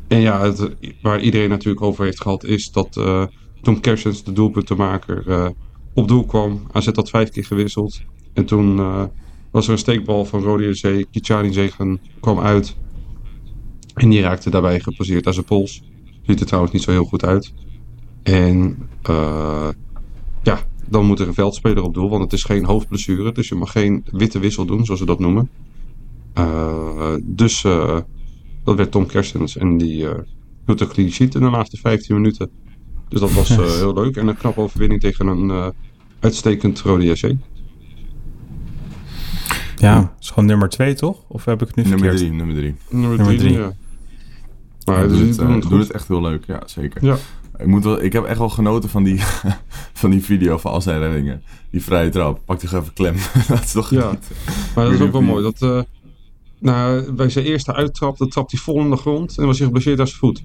En ja, het, waar iedereen natuurlijk over heeft gehad is dat uh, toen Kersens de doelpuntenmaker op doel kwam. AZ had vijf keer gewisseld. En toen was er een steekbal van Rode SC. Kichani Zegen kwam uit. En die raakte daarbij geposeerd aan zijn pols. Ziet er trouwens niet zo heel goed uit. En uh, ja, dan moet er een veldspeler op doel, want het is geen hoofdblessure. Dus je mag geen witte wissel doen, zoals ze dat noemen. Uh, dus uh, dat werd Tom Kerstens en die uh, hield een clean sheet in de laatste 15 minuten. Dus dat was heel leuk. En een knappe overwinning tegen een uitstekend Rode SC. Ja, het is gewoon nummer 2 toch? Of heb ik het nu nummer verkeerd? Drie, nummer 3. Nummer 3, ja. Maar ja, doet, het, uh, doet het echt heel leuk, ja, zeker. Ja. Ik, moet wel, ik heb echt wel genoten van die, van die video van al zijn reddingen. Die vrije trap. Pak die even klem. dat is toch ja. niet. Maar dat is ook wel mooi. Dat, uh, nou, bij zijn eerste uittrap, dat trapt hij vol in de grond en was hij geblesseerd aan zijn voet.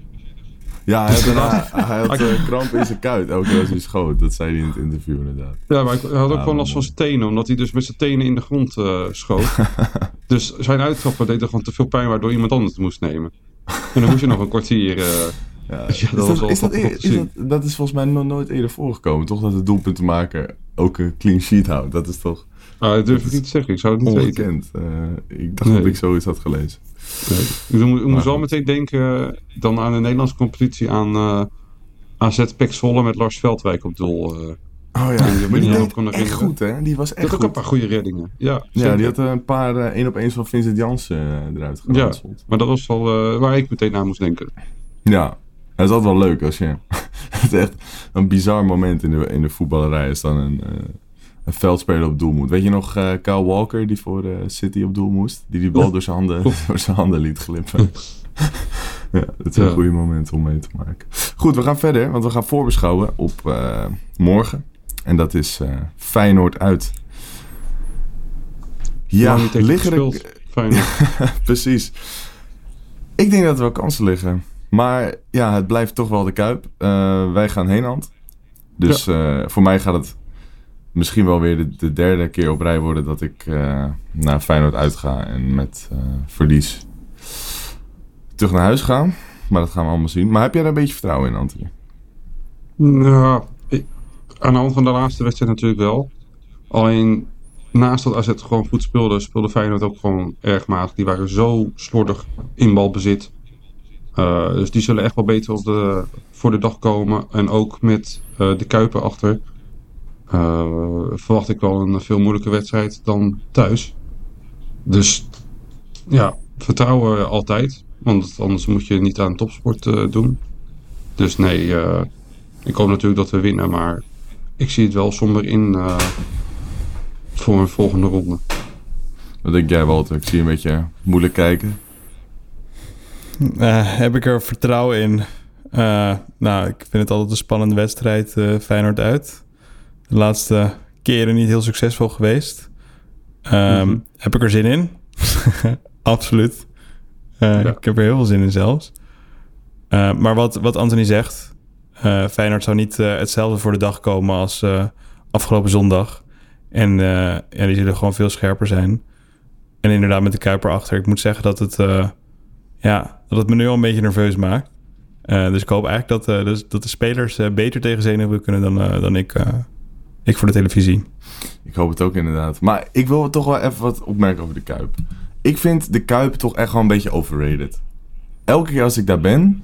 Ja, hij had, daarna, hij had uh, kramp in zijn kuit. Elke keer als hij schoot. Dat zei hij in het interview inderdaad. Ja, maar hij had ook ja, gewoon last van zijn tenen. Omdat hij dus met zijn tenen in de grond uh, schoot. dus zijn uittrappen deed er gewoon te veel pijn. Waardoor iemand anders het moest nemen. En dan moest je nog een kwartier... Uh, ja. Ja, dat, is dat, is dat, is dat, dat, is volgens mij nog nooit eerder voorgekomen. Toch dat het doelpunt te maken ook een clean sheet houdt. Dat is toch... Ah, dat durf ik niet te zeggen. Ik zou het niet ongekend. weten. Uh, ik dacht nee. dat ik zoiets had gelezen. Nee. Ik moet, moest wel meteen denken dan aan de Nederlandse competitie aan uh, AZ Pek Zwolle met Lars Veldwijk op doel. Oh ja, die, die deed echt goed hè? Die was echt goed. ook een paar goede reddingen. Ja, ja die had een paar uh, één op één van Vincent Janssen uh, eruit geranseld. Ja, maar dat was wel waar ik meteen aan moest denken. Ja, het is altijd wel leuk als je... het is echt een bizar moment in de, in de voetballerij is dan een een veldspeler op doel moet. Weet je nog Kyle Walker die voor City op doel moest? Die die bal door zijn handen, door zijn handen liet glippen. ja, dat is een ja. goede moment om mee te maken. Goed, we gaan verder, want we gaan voorbeschouwen op morgen. En dat is Feyenoord uit. Ja, liggen er... Precies. Ik denk dat er wel kansen liggen. Maar ja, het blijft toch wel de Kuip. wij gaan heenhand. Dus ja. voor mij gaat het misschien wel weer de, de, derde keer op rij worden dat ik uh, naar Feyenoord uitga en met uh, verlies terug naar huis ga. Maar dat gaan we allemaal zien. Maar heb jij daar een beetje vertrouwen in, Anthony? Nou, aan de hand van de laatste wedstrijd natuurlijk wel. Alleen naast dat AZ gewoon goed speelde, speelde Feyenoord ook gewoon erg matig. Die waren zo slordig in balbezit. Uh, dus die zullen echt wel beter op de, voor de dag komen. En ook met de Kuipen achter. Uh, verwacht ik wel een veel moeilijke wedstrijd dan thuis. Dus ja, vertrouwen altijd. Want anders moet je niet aan topsport doen. Dus nee, ik hoop natuurlijk dat we winnen. Maar ik zie het wel somber in voor een volgende ronde. Wat denk jij, Walter? Ik zie je een beetje moeilijk kijken. heb ik er vertrouwen in? nou, ik vind het altijd een spannende wedstrijd, Feyenoord uit de laatste keren niet heel succesvol geweest. Um, mm-hmm. Heb ik er zin in? Absoluut. Uh, ja. Ik heb er heel veel zin in zelfs. Uh, maar wat, wat Anthony zegt, Eh, Feyenoord zou niet eh, hetzelfde voor de dag komen als eh, afgelopen zondag. En ja, die zullen gewoon veel scherper zijn. En inderdaad met de Kuiper achter. Ik moet zeggen dat het, ja, dat het me nu al een beetje nerveus maakt. Dus ik hoop eigenlijk dat, dus, dat de spelers beter tegen zenuwen kunnen dan, dan ik, ik voor de televisie. Ik hoop het ook inderdaad. Maar ik wil toch wel even wat opmerken over de Kuip. Ik vind de Kuip toch echt wel een beetje overrated. Elke keer als ik daar ben,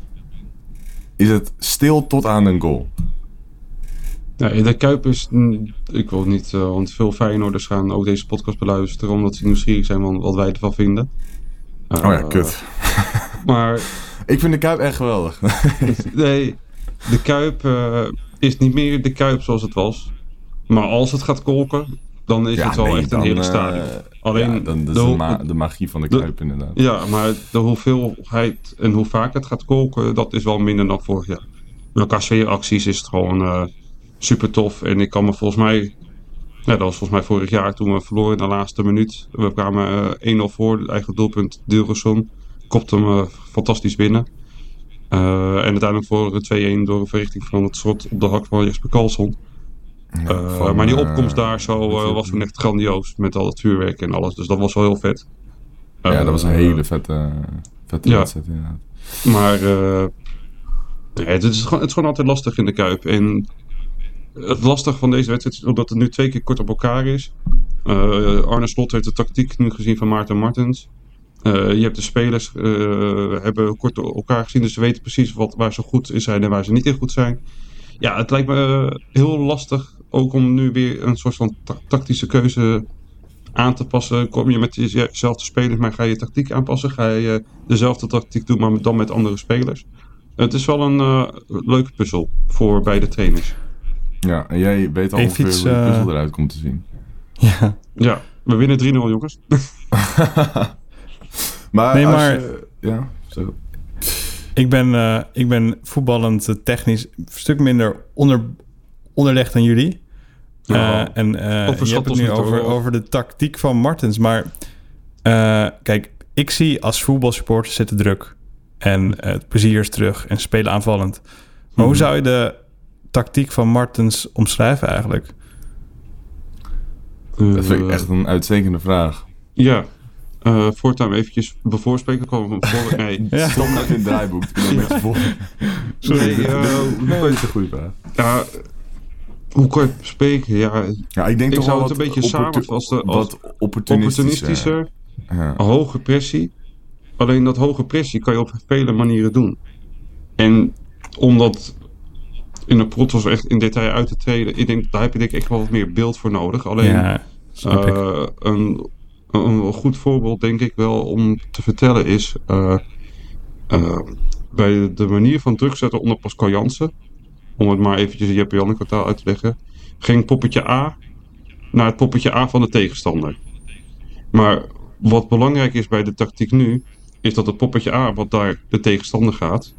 is het stil tot aan een goal. Ja, de Kuip is... mm, Ik wil niet, eh, want veel Feyenoorders gaan ook deze podcast beluisteren... omdat ze nieuwsgierig zijn van wat wij ervan vinden. Oh ja, Eh, kut. Maar Ik vind de Kuip echt geweldig. nee, de Kuip eh, is niet meer de Kuip zoals het was. Maar als het gaat kolken, dan is Ja, het wel nee, echt een heerlijk eh, stadion. Alleen ja, dan, dat de is de, ho- ma- de magie van de de- Kuip inderdaad. Ja, maar de hoeveelheid en hoe vaak het gaat kolken, dat is wel minder dan vorig jaar. Met elkaar sfeeracties is het gewoon eh, super tof. En ik kan me volgens mij, ja, dat was volgens mij vorig jaar toen we verloren in de laatste minuut. We kwamen eh 1-0 voor, het eigen doelpunt Dilgerson. Kopte hem eh, fantastisch binnen. Eh, en uiteindelijk voor 2-1 door een verrichting van het schot op de hak van Jesper Karlsson. Eh, van, maar die eh, opkomst daar zo eh, was toen echt grandioos met al het vuurwerk en alles. Dus dat was wel heel vet. ja, dat was een hele vette, vette ja. wedstrijd inderdaad. Maar nee, het, is gewoon, het is gewoon altijd lastig in de Kuip. En het lastige van deze wedstrijd is omdat het nu twee keer kort op elkaar is. Arne Slot heeft de tactiek nu gezien van Maarten Martens. Je hebt de spelers eh, hebben kort op elkaar gezien, dus ze weten precies wat, waar ze goed in zijn en waar ze niet in goed zijn. Ja, het lijkt me heel lastig ook om nu weer een soort van ta- tactische keuze aan te passen. Kom je met dezelfde spelers, maar ga je tactiek aanpassen? Ga je dezelfde tactiek doen, maar dan met andere spelers? Het is wel een eh, leuke puzzel voor beide trainers. Ja, en jij weet al Even ongeveer iets, hoe de eh, puzzel eruit komt te zien. Ja, Ja, we winnen 3-0 jongens. Maar, Nee, als maar- je- ja, zo. ik ben, eh, ik ben voetballend eh, technisch een stuk minder onder, onderlegd dan jullie. Ja. Eh, en eh, je hebt het nu over, over de tactiek van Martens. Maar eh, kijk, ik zie als voetbalsupporter zitten druk. En het plezier is terug en spelen aanvallend. Maar hoe Mhm. zou je de tactiek van Martens omschrijven eigenlijk? Dat vind ik echt een uitstekende vraag. Ja, Eh voortaan eventjes bevoorspreken. Komen we voor. Nee, Ja. Standaard in het draaiboek. Ik ben een beetje vol. nee, eh, Nee, dat is een goede vraag. ja, hoe kan je het bespreken? Ja, Ja, ik denk Ik toch zou wel het wat een beetje samenvatten als Wat opportunistischer. opportunistischer, Ja. hoge pressie. Alleen dat hoge pressie kan je op vele manieren doen. En om dat in de protos echt in detail uit te treden, ik denk, daar heb je denk ik echt wel wat meer beeld voor nodig. Alleen ja. Eh, een, een goed voorbeeld, denk ik wel, om te vertellen is. eh, eh, bij de manier van druk zetten onder Pascal Jansen. Om het maar eventjes Jeppe Janneke taal uit te leggen. Ging poppetje A naar het poppetje A van de tegenstander. Maar wat belangrijk is bij de tactiek nu. Is dat het poppetje A, wat daar de tegenstander gaat.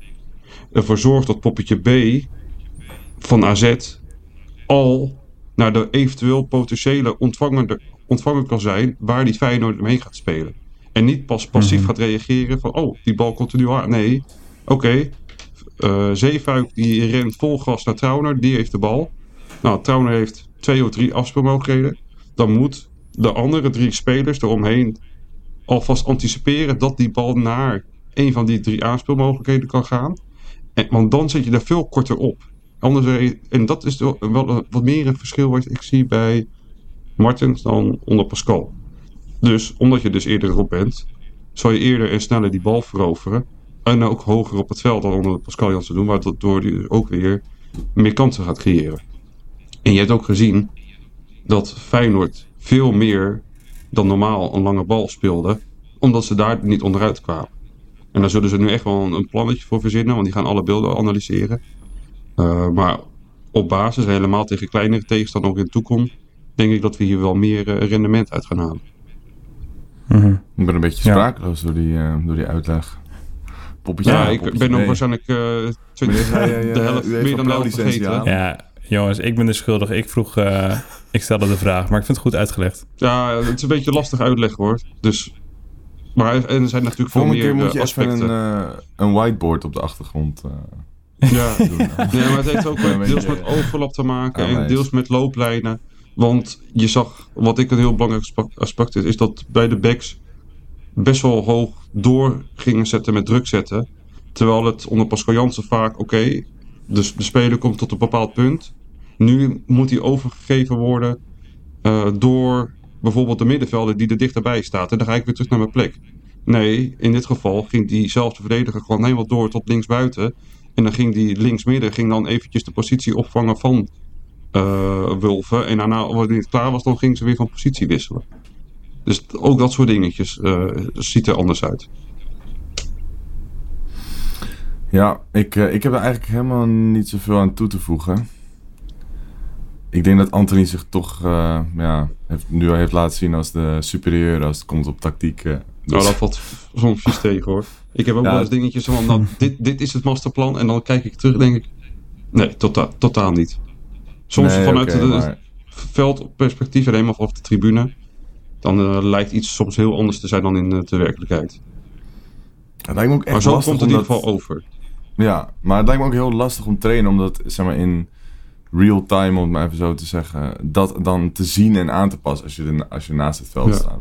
ervoor zorgt dat poppetje B van AZ al naar de eventueel potentiële ontvanger, ontvanger kan zijn waar die Feyenoord mee gaat spelen. En niet pas passief Mhm. gaat reageren van, oh, die bal komt er nu aan. Nee, oké, eh, Zeefuik die rent vol gas naar Trauner, die heeft de bal. Nou, Trauner heeft twee of drie afspeelmogelijkheden. Dan moet de andere drie spelers eromheen alvast anticiperen dat die bal naar een van die drie aanspeelmogelijkheden kan gaan. En, want dan zit je er veel korter op. Anders, en dat is wel wat meer een verschil wat ik zie bij Martens dan onder Pascal. Dus omdat je dus eerder erop bent, zal je eerder en sneller die bal veroveren. En ook hoger op het veld dan onder Pascal Jansen doen, waardoor hij dus ook weer meer kansen gaat creëren. En je hebt ook gezien dat Feyenoord veel meer dan normaal een lange bal speelde, omdat ze daar niet onderuit kwamen. En daar zullen ze nu echt wel een, een plannetje voor verzinnen, want die gaan alle beelden analyseren. Uh, maar op basis, helemaal tegen kleinere tegenstanders ook in de toekomst, denk ik dat we hier wel meer uh, rendement uit gaan halen. Mhm. Ik ben een beetje Ja. sprakeloos door, die, uh, door die uitleg. Poppetje Ja, ik poppetje ben ook B. waarschijnlijk uh, uh, de helft, meer dan de helft vergeten. Ja, jongens, ik ben de schuldige. Ik vroeg, eh, ik stelde de vraag, maar ik vind het goed uitgelegd. Ja, het is een beetje lastig uitleggen hoor. Dus, maar en er zijn natuurlijk veel Volgende meer keer moet uh, je even aspecten. een, uh, een whiteboard op de achtergrond. Uh, Ja, nee, maar het heeft ook Ja, met- deels met overlap te maken en aanwijs. deels met looplijnen. Want je zag, wat ik een heel belangrijk aspe- aspect is, is dat bij de backs best wel hoog door gingen zetten met druk zetten. Terwijl het onder Pascal Jansen vaak, oké, dus de speler komt tot een bepaald punt. Nu moet hij overgegeven worden eh, door bijvoorbeeld de middenvelder die er dichterbij staat. En dan ga ik weer terug naar mijn plek. Nee, in dit geval ging diezelfde verdediger gewoon helemaal door tot linksbuiten. En dan ging die linksmidden ging dan eventjes de positie opvangen van eh Wulven. En daarna, wanneer het klaar was, dan ging ze weer van positie wisselen. Dus ook dat soort dingetjes eh, ziet er anders uit. Ja, ik, eh, ik heb er eigenlijk helemaal niet zoveel aan toe te voegen. Ik denk dat Anthony zich toch eh, ja, heeft, nu al heeft laten zien als de superieur als het komt op tactiek. eh. Nou, dat valt soms vies tegen hoor. Ik heb ook Ja, wel eens dingetjes van, nou, dit, dit is het masterplan. En dan kijk ik terug en denk ik, nee, tota totaal niet. Soms Nee, vanuit het maar- veldperspectief en helemaal vanaf de tribune. Dan eh, lijkt iets soms heel anders te zijn dan in eh, de werkelijkheid. Het lijkt me ook echt Maar zo lastig komt het in ieder geval over. Ja, maar het lijkt me ook heel lastig om te trainen, omdat zeg maar in real time, om het maar even zo te zeggen, dat dan te zien en aan te passen als je, er, als je naast het veld Ja. staat.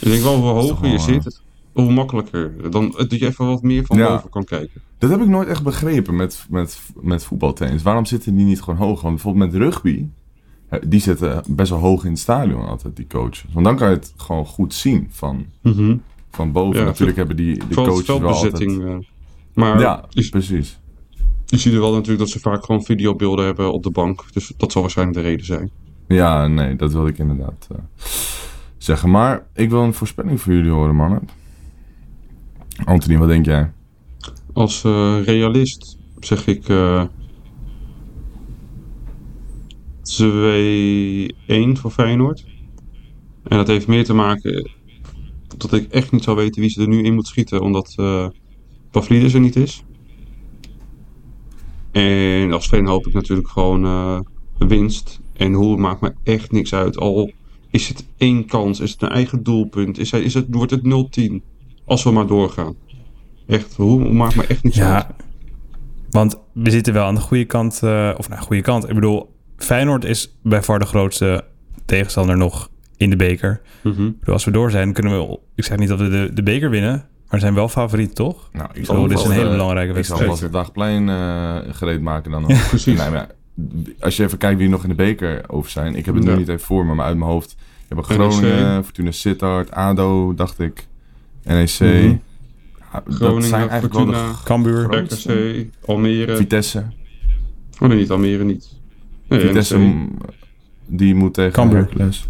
Ik denk wel, hoe hoger je wel, eh, zit, hoe makkelijker. Dan dat je even wat meer van Ja. boven kan kijken. Dat heb ik nooit echt begrepen met, met, met voetbaltrainers. Waarom zitten die niet gewoon hoog? Want bijvoorbeeld met rugby, die zitten best wel hoog in het stadion altijd, die coaches. Want dan kan je het gewoon goed zien van, van boven. Ja, Natuurlijk hebben die de coaches wel altijd... eh, maar Ja, je, precies. je ziet er wel natuurlijk dat ze vaak gewoon videobeelden hebben op de bank. Dus dat zal waarschijnlijk de reden zijn. Ja, nee, dat wilde ik inderdaad eh, zeggen. Maar ik wil een voorspelling voor jullie horen, mannen. Anthony, wat denk jij? Als eh, realist zeg ik 2-1 voor Feyenoord. En dat heeft meer te maken dat ik echt niet zou weten wie ze er nu in moet schieten, omdat eh Pavlidis er niet is. En als fan hoop ik natuurlijk gewoon eh, winst. En hoe maakt me echt niks uit. Al is het één kans, is het een eigen doelpunt, is, hij- is het, wordt het 0-10. Als we maar doorgaan. Echt, hoe maakt me echt niks uit. Ja, want we zitten wel aan de goede kant. eh, of nou, goede kant. Ik bedoel, Feyenoord is bij far de grootste tegenstander nog in de beker. Bedoel, als we door zijn, kunnen we... Ik zeg niet dat we de, de beker winnen, maar we zijn wel favoriet, toch? Nou, ik Oh, dit is een hele eh, belangrijke Ik zal wedstrijd. wel het Dagplein eh gereed maken dan nog. precies. Nee, maar als je even kijkt wie er nog in de beker over zijn. Ik heb het Ja. nu niet even voor me, maar uit mijn hoofd. Je hebt NEC. Groningen, Fortuna Sittard, ADO, dacht ik. NEC. Mhm. Ja, dat Groningen, zijn eigenlijk wel Fortuna, de Cambuur. RKC, Almere. Vitesse. Oh nee, niet Almere niet. Nee, Vitesse, die moet tegen Cambuur. Hercules.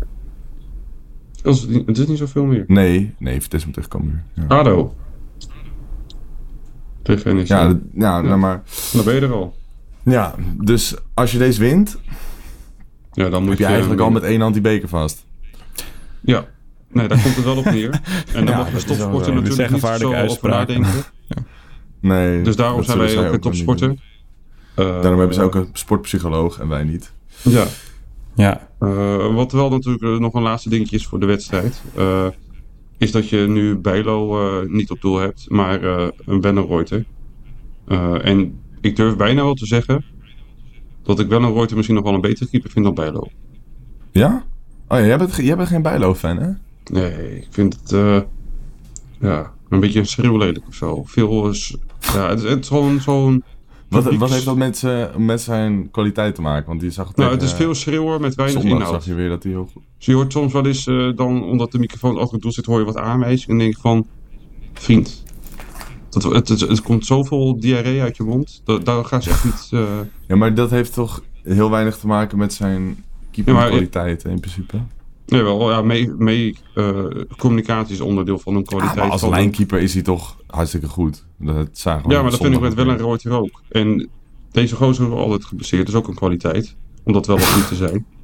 Dat is niet- Het is niet zoveel meer. Nee, nee, Vitesse moet tegen Cambuur. Ja, ADO. Tegen NEC. ja, dat- ja, nou maar... Dan ben je er al. Ja, dus als je deze wint, Ja, dan moet heb je eigenlijk al met één hand die beker vast. Ja. Nee, daar komt het wel op neer. En dan Ja, mag wel topsporter zo. Dit natuurlijk niet zo gevaarlijke over nadenken. Nee, Dus daarom zijn wij zij ook een topsporter. Eh, Daarom hebben ze ook een sportpsycholoog en wij niet. Ja. Ja, Eh, wat wel natuurlijk eh, nog een laatste dingetje is voor de wedstrijd. eh, is dat je nu Bijlo eh, niet op doel hebt, maar eh, een Wennerreuter. Eh en ik durf bijna wel te zeggen dat ik Wennerreuter misschien nog wel een betere keeper vind dan Bijlo. Ja? Oh ja, jij bent, jij bent geen Bijlo-fan, hè? Nee, ik vind het eh, ja, een beetje schreeuwlelijk of zo. Veel, ja, het, is- het is gewoon zo'n... Wat, wat heeft dat met, z'n- met zijn kwaliteit te maken? Want die zag het Nou, tegen, het is veel schreeuwen met eh, weinig zondag inhoud. zag je weer dat hij heel goed... Dus je hoort soms wel eens eh, dan, omdat de microfoon achter het doel zit, hoor je wat aanwijzingen. En denk je van, vriend, dat, het, het, het komt zoveel diarree uit je mond. Dat, daar gaan ze echt niet... eh, Ja, maar dat heeft toch heel weinig te maken met zijn keeperkwaliteit in principe? Nee, wel, ja, mee, mee eh, communicatie is onderdeel van Ah, kwaliteit. als van- lijnkeeper is hij toch hartstikke goed. Dat zagen we Ja, maar dat vind ik met wel een. Reuter ook. En deze gozer is altijd geblesseerd, dat is ook een kwaliteit. Om dat wel of niet te zijn.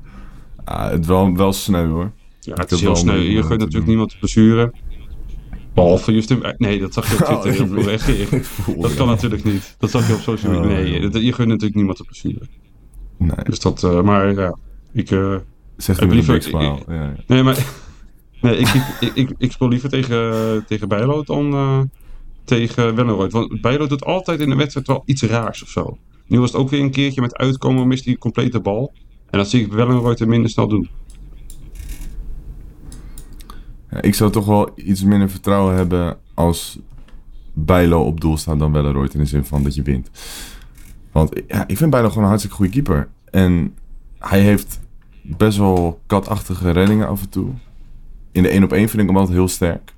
Ah, het wel, wel sneu hoor. Ja, het is heel om- Je gunt te natuurlijk niemand de blessure. Behalve Justin... Nee, dat zag je op Twitter Oh, heel veel ik- reageren. Dat kan natuurlijk niet. Dat zag je op social media. Oh, Nee, je gunt natuurlijk niemand de blessure. Nee, Dus dat, eh, maar ja, ik... eh, zegt een liever- smile. ik- Ja, ja. nee, maar... Nee, ik, ik, ik, ik, speel liever tegen, tegen Bijlo dan, eh, tegen Wellenrooyd. Want Bijlo doet altijd in de wedstrijd wel iets raars of zo. Nu was het ook weer een keertje met uitkomen, mist hij compleet de bal. En dat zie ik Wellenrooyd er minder snel doen. Ja, ik zou toch wel iets minder vertrouwen hebben als Bijlo op doel staat dan Welleroyd in de zin van dat je wint. Want ja, ik vind Bijlo gewoon een hartstikke goede keeper. En hij heeft best wel katachtige reddingen af en toe. In de 1 op 1 vind ik hem altijd heel sterk.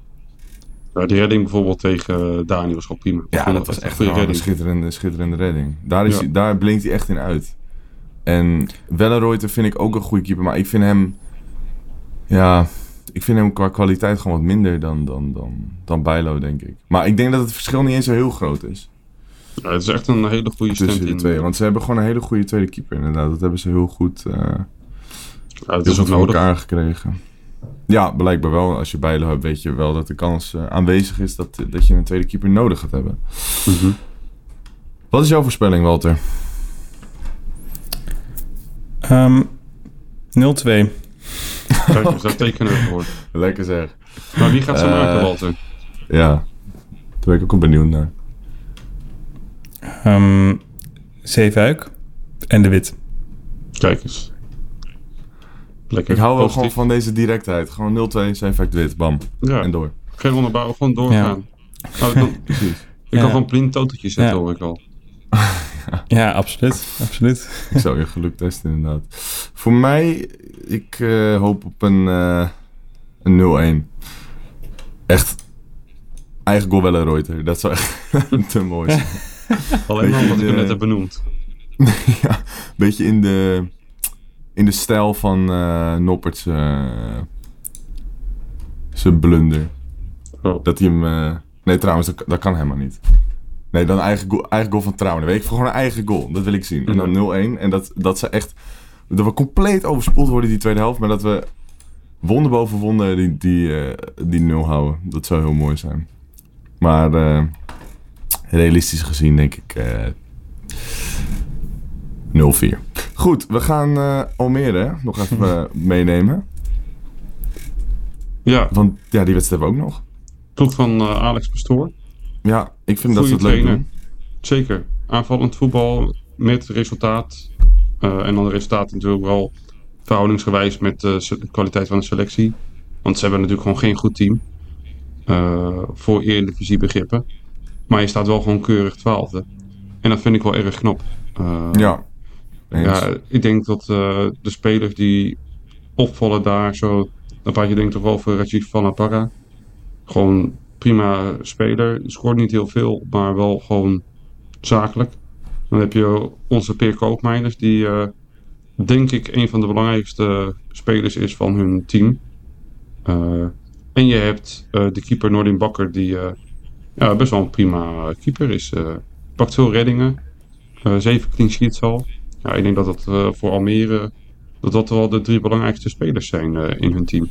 Ja, die redding bijvoorbeeld tegen Dani was gewoon prima. Ja, dat was echt een redding. schitterende, schitterende redding. Daar, is Ja. hij- daar blinkt hij echt in uit. En Welleroyte vind ik ook een goede keeper, maar ik vind hem... Ja, ik vind hem qua kwaliteit gewoon wat minder dan, dan, dan, dan Bijlo, denk ik. Maar ik denk dat het verschil niet eens zo heel groot is Ja, het is echt een hele goede tussen stand in. twee. Want ze hebben gewoon een hele goede tweede keeper, inderdaad. Dat hebben ze heel goed, eh Het heel is ook voor nodig. elkaar gekregen. Ja, blijkbaar wel. Als je Bijlo hebt, weet je wel dat de kans eh, aanwezig is dat, dat je een tweede keeper nodig gaat hebben. Mhm. Wat is jouw voorspelling, Walter? Ehm 0-2. Kijk eens, daar tekenen we voor. Lekker zeg. Maar wie gaat ze Eh, maken, Walter? Ja, daar ben ik ook wel benieuwd naar. Ehm Zeefuik en De Wit. Kijk eens. Lekker. Ik hou wel positief. gewoon van deze directheid. Gewoon 0-2, zijn fact wit, bam. Ja, En door. geen onderbouwen, gewoon doorgaan. Nou, dan, Precies. ik Ja. kan gewoon blind toteltjes zetten, Ja. hoor ik al. Ja, absoluut. absoluut. Ik zou je geluk testen, inderdaad. Voor mij, ik eh, hoop op een, eh een 0-1. Echt. Eigen goal wel een Reuter. Dat zou echt te mooi zijn. Alleen maar wat ik hem net heb benoemd. ja, beetje in de, in de stijl van eh Noppert's eh, zijn blunder. Oh. Dat hij hem... eh, nee, trouwens, dat, dat kan helemaal niet. Nee, dan eigen goal, eigen goal van Trouwen. Weet ik, gewoon een eigen goal. Dat wil ik zien. En dan 0-1. En dat, dat ze echt... Dat we compleet overspoeld worden die tweede helft. Maar dat we wonder boven wonder die, die, eh, die nul houden. Dat zou heel mooi zijn. Maar realistisch gezien denk ik 0-4. Goed, we gaan eh, Almere nog even eh, meenemen. Ja, Want ja, die wedstrijd hebben we ook nog. ploeg van eh, Alex Pastoor. Ja, ik vind dat ze het leuk doen. Zeker. Aanvallend voetbal met resultaat. En dan de resultaten natuurlijk wel verhoudingsgewijs met de kwaliteit van de selectie. Want ze hebben natuurlijk gewoon geen goed team. voor Eredivisie begrippen. Maar je staat wel gewoon keurig twaalfde. En dat vind ik wel erg knap. Ja. Eens. ja, ik denk dat eh, de spelers die opvallen daar zo. Dan praat je denk ik toch wel over Rajiv van Parra. Gewoon prima speler. Scoort niet heel veel, maar wel gewoon zakelijk. Dan heb je onze Peer Koopmeiners, die eh, denk ik een van de belangrijkste spelers is van hun team. Eh, en je hebt de keeper Noordin Bakker, die ja, best wel een prima keeper is. Pakt veel reddingen. Zeven clean sheets al. Ja, ik denk dat dat eh, voor Almere dat dat wel de drie belangrijkste spelers zijn eh, in hun team.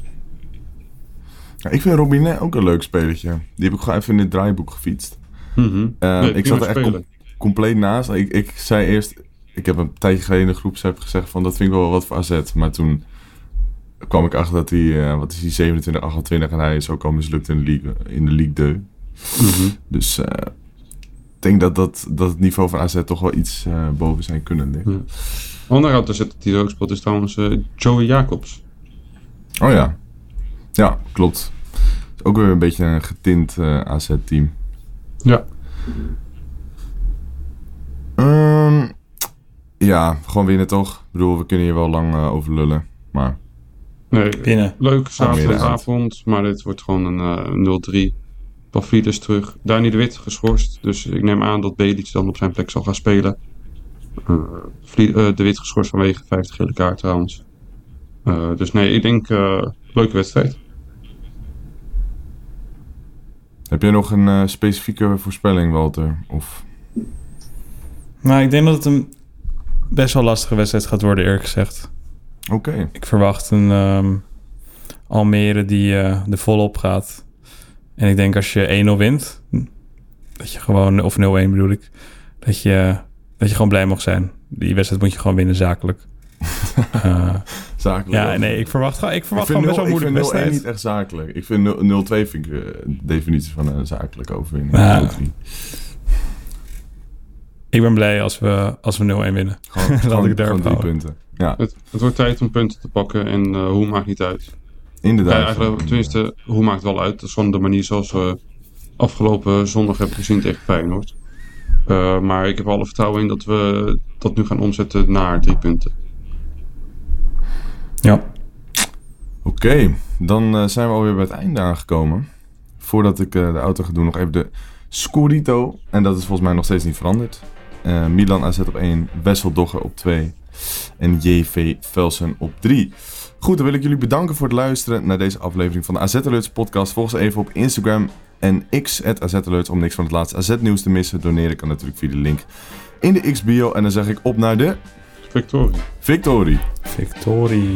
Ja, ik vind Robinet ook een leuk spelertje. Die heb ik gewoon even in het draaiboek gefietst. Mhm. Eh, Nee, ik zat er echt com- compleet naast. Ik, ik zei eerst... Ik heb een tijdje geleden in de groepsapp gezegd van... Dat vind ik wel wat voor AZ. Maar toen kwam ik achter dat hij... wat is hij? 27, 28 en hij is ook al mislukt in de League, in de League 2. Mhm. Dus denk dat, dat, dat het niveau van AZ toch wel iets eh, boven zijn kunnen liggen. Ja. Zet die er ook speelt is trouwens eh, Joey Jacobs. Oh ja. Ja, klopt. Is ook weer een beetje een getint eh, AZ-team. Ja. Ehm, ja, gewoon winnen toch? Ik bedoel, we kunnen hier wel lang over lullen. Maar Nee, Binnen. leuk zaterdagavond, maar dit wordt gewoon een eh 0-3. Pavlidis terug. Dani de Wit geschorst, dus ik neem aan dat Belic dan op zijn plek zal gaan spelen. Eh, Vlie- eh, de Wit geschorst vanwege 50 gele kaart trouwens. Eh, dus nee, ik denk eh, leuke wedstrijd. heb jij nog een eh, specifieke voorspelling, Walter? Of... Nou, ik denk dat het een best wel lastige wedstrijd gaat worden, eerlijk gezegd. Oké. Ik verwacht een ehm, Almere die er volop gaat. En ik denk als je 1-0 wint, dat je gewoon, of 0-1 bedoel ik, dat je, dat je gewoon blij mag zijn. Die wedstrijd moet je gewoon winnen zakelijk. Eh, zakelijk. Ja, nee, ik verwacht, gewoon- ik Ik verwacht vind gewoon best wel 0 een ik vind 0-1 wedstrijd. niet echt zakelijk. Ik vind 0 0-2 vind ik eh, de definitie van een zakelijke overwinning. Ja. 0-3. Ik ben blij als we, als we 0-1 winnen. Gewoon, Laat gewoon, ik het gewoon drie punten. Ja, Het, het wordt tijd om punten te pakken en eh, hoe maakt niet uit. Ja, inderdaad. eigenlijk, tenminste, hoe maakt wel uit. Dat is gewoon de manier zoals we afgelopen zondag hebben gezien tegen Feyenoord. Eh, maar ik heb alle vertrouwen in dat we dat nu gaan omzetten naar drie punten. Ja. Oké, dan eh, zijn we alweer bij het einde aangekomen. Voordat ik eh, de auto ga doen, nog even de Scorito. En dat is volgens mij nog steeds niet veranderd. Milan AZ op 1, Wessel Dogger op 2 en JV Velsen op 3. Goed, dan wil ik jullie bedanken voor het luisteren naar deze aflevering van de AZ Alerts podcast. Volg ze even op Instagram en X, Alerts, om niks van het laatste AZ nieuws te missen. Doneren kan natuurlijk via de link in de X-bio. En dan zeg ik op naar de Victorie. victorie. Victorie.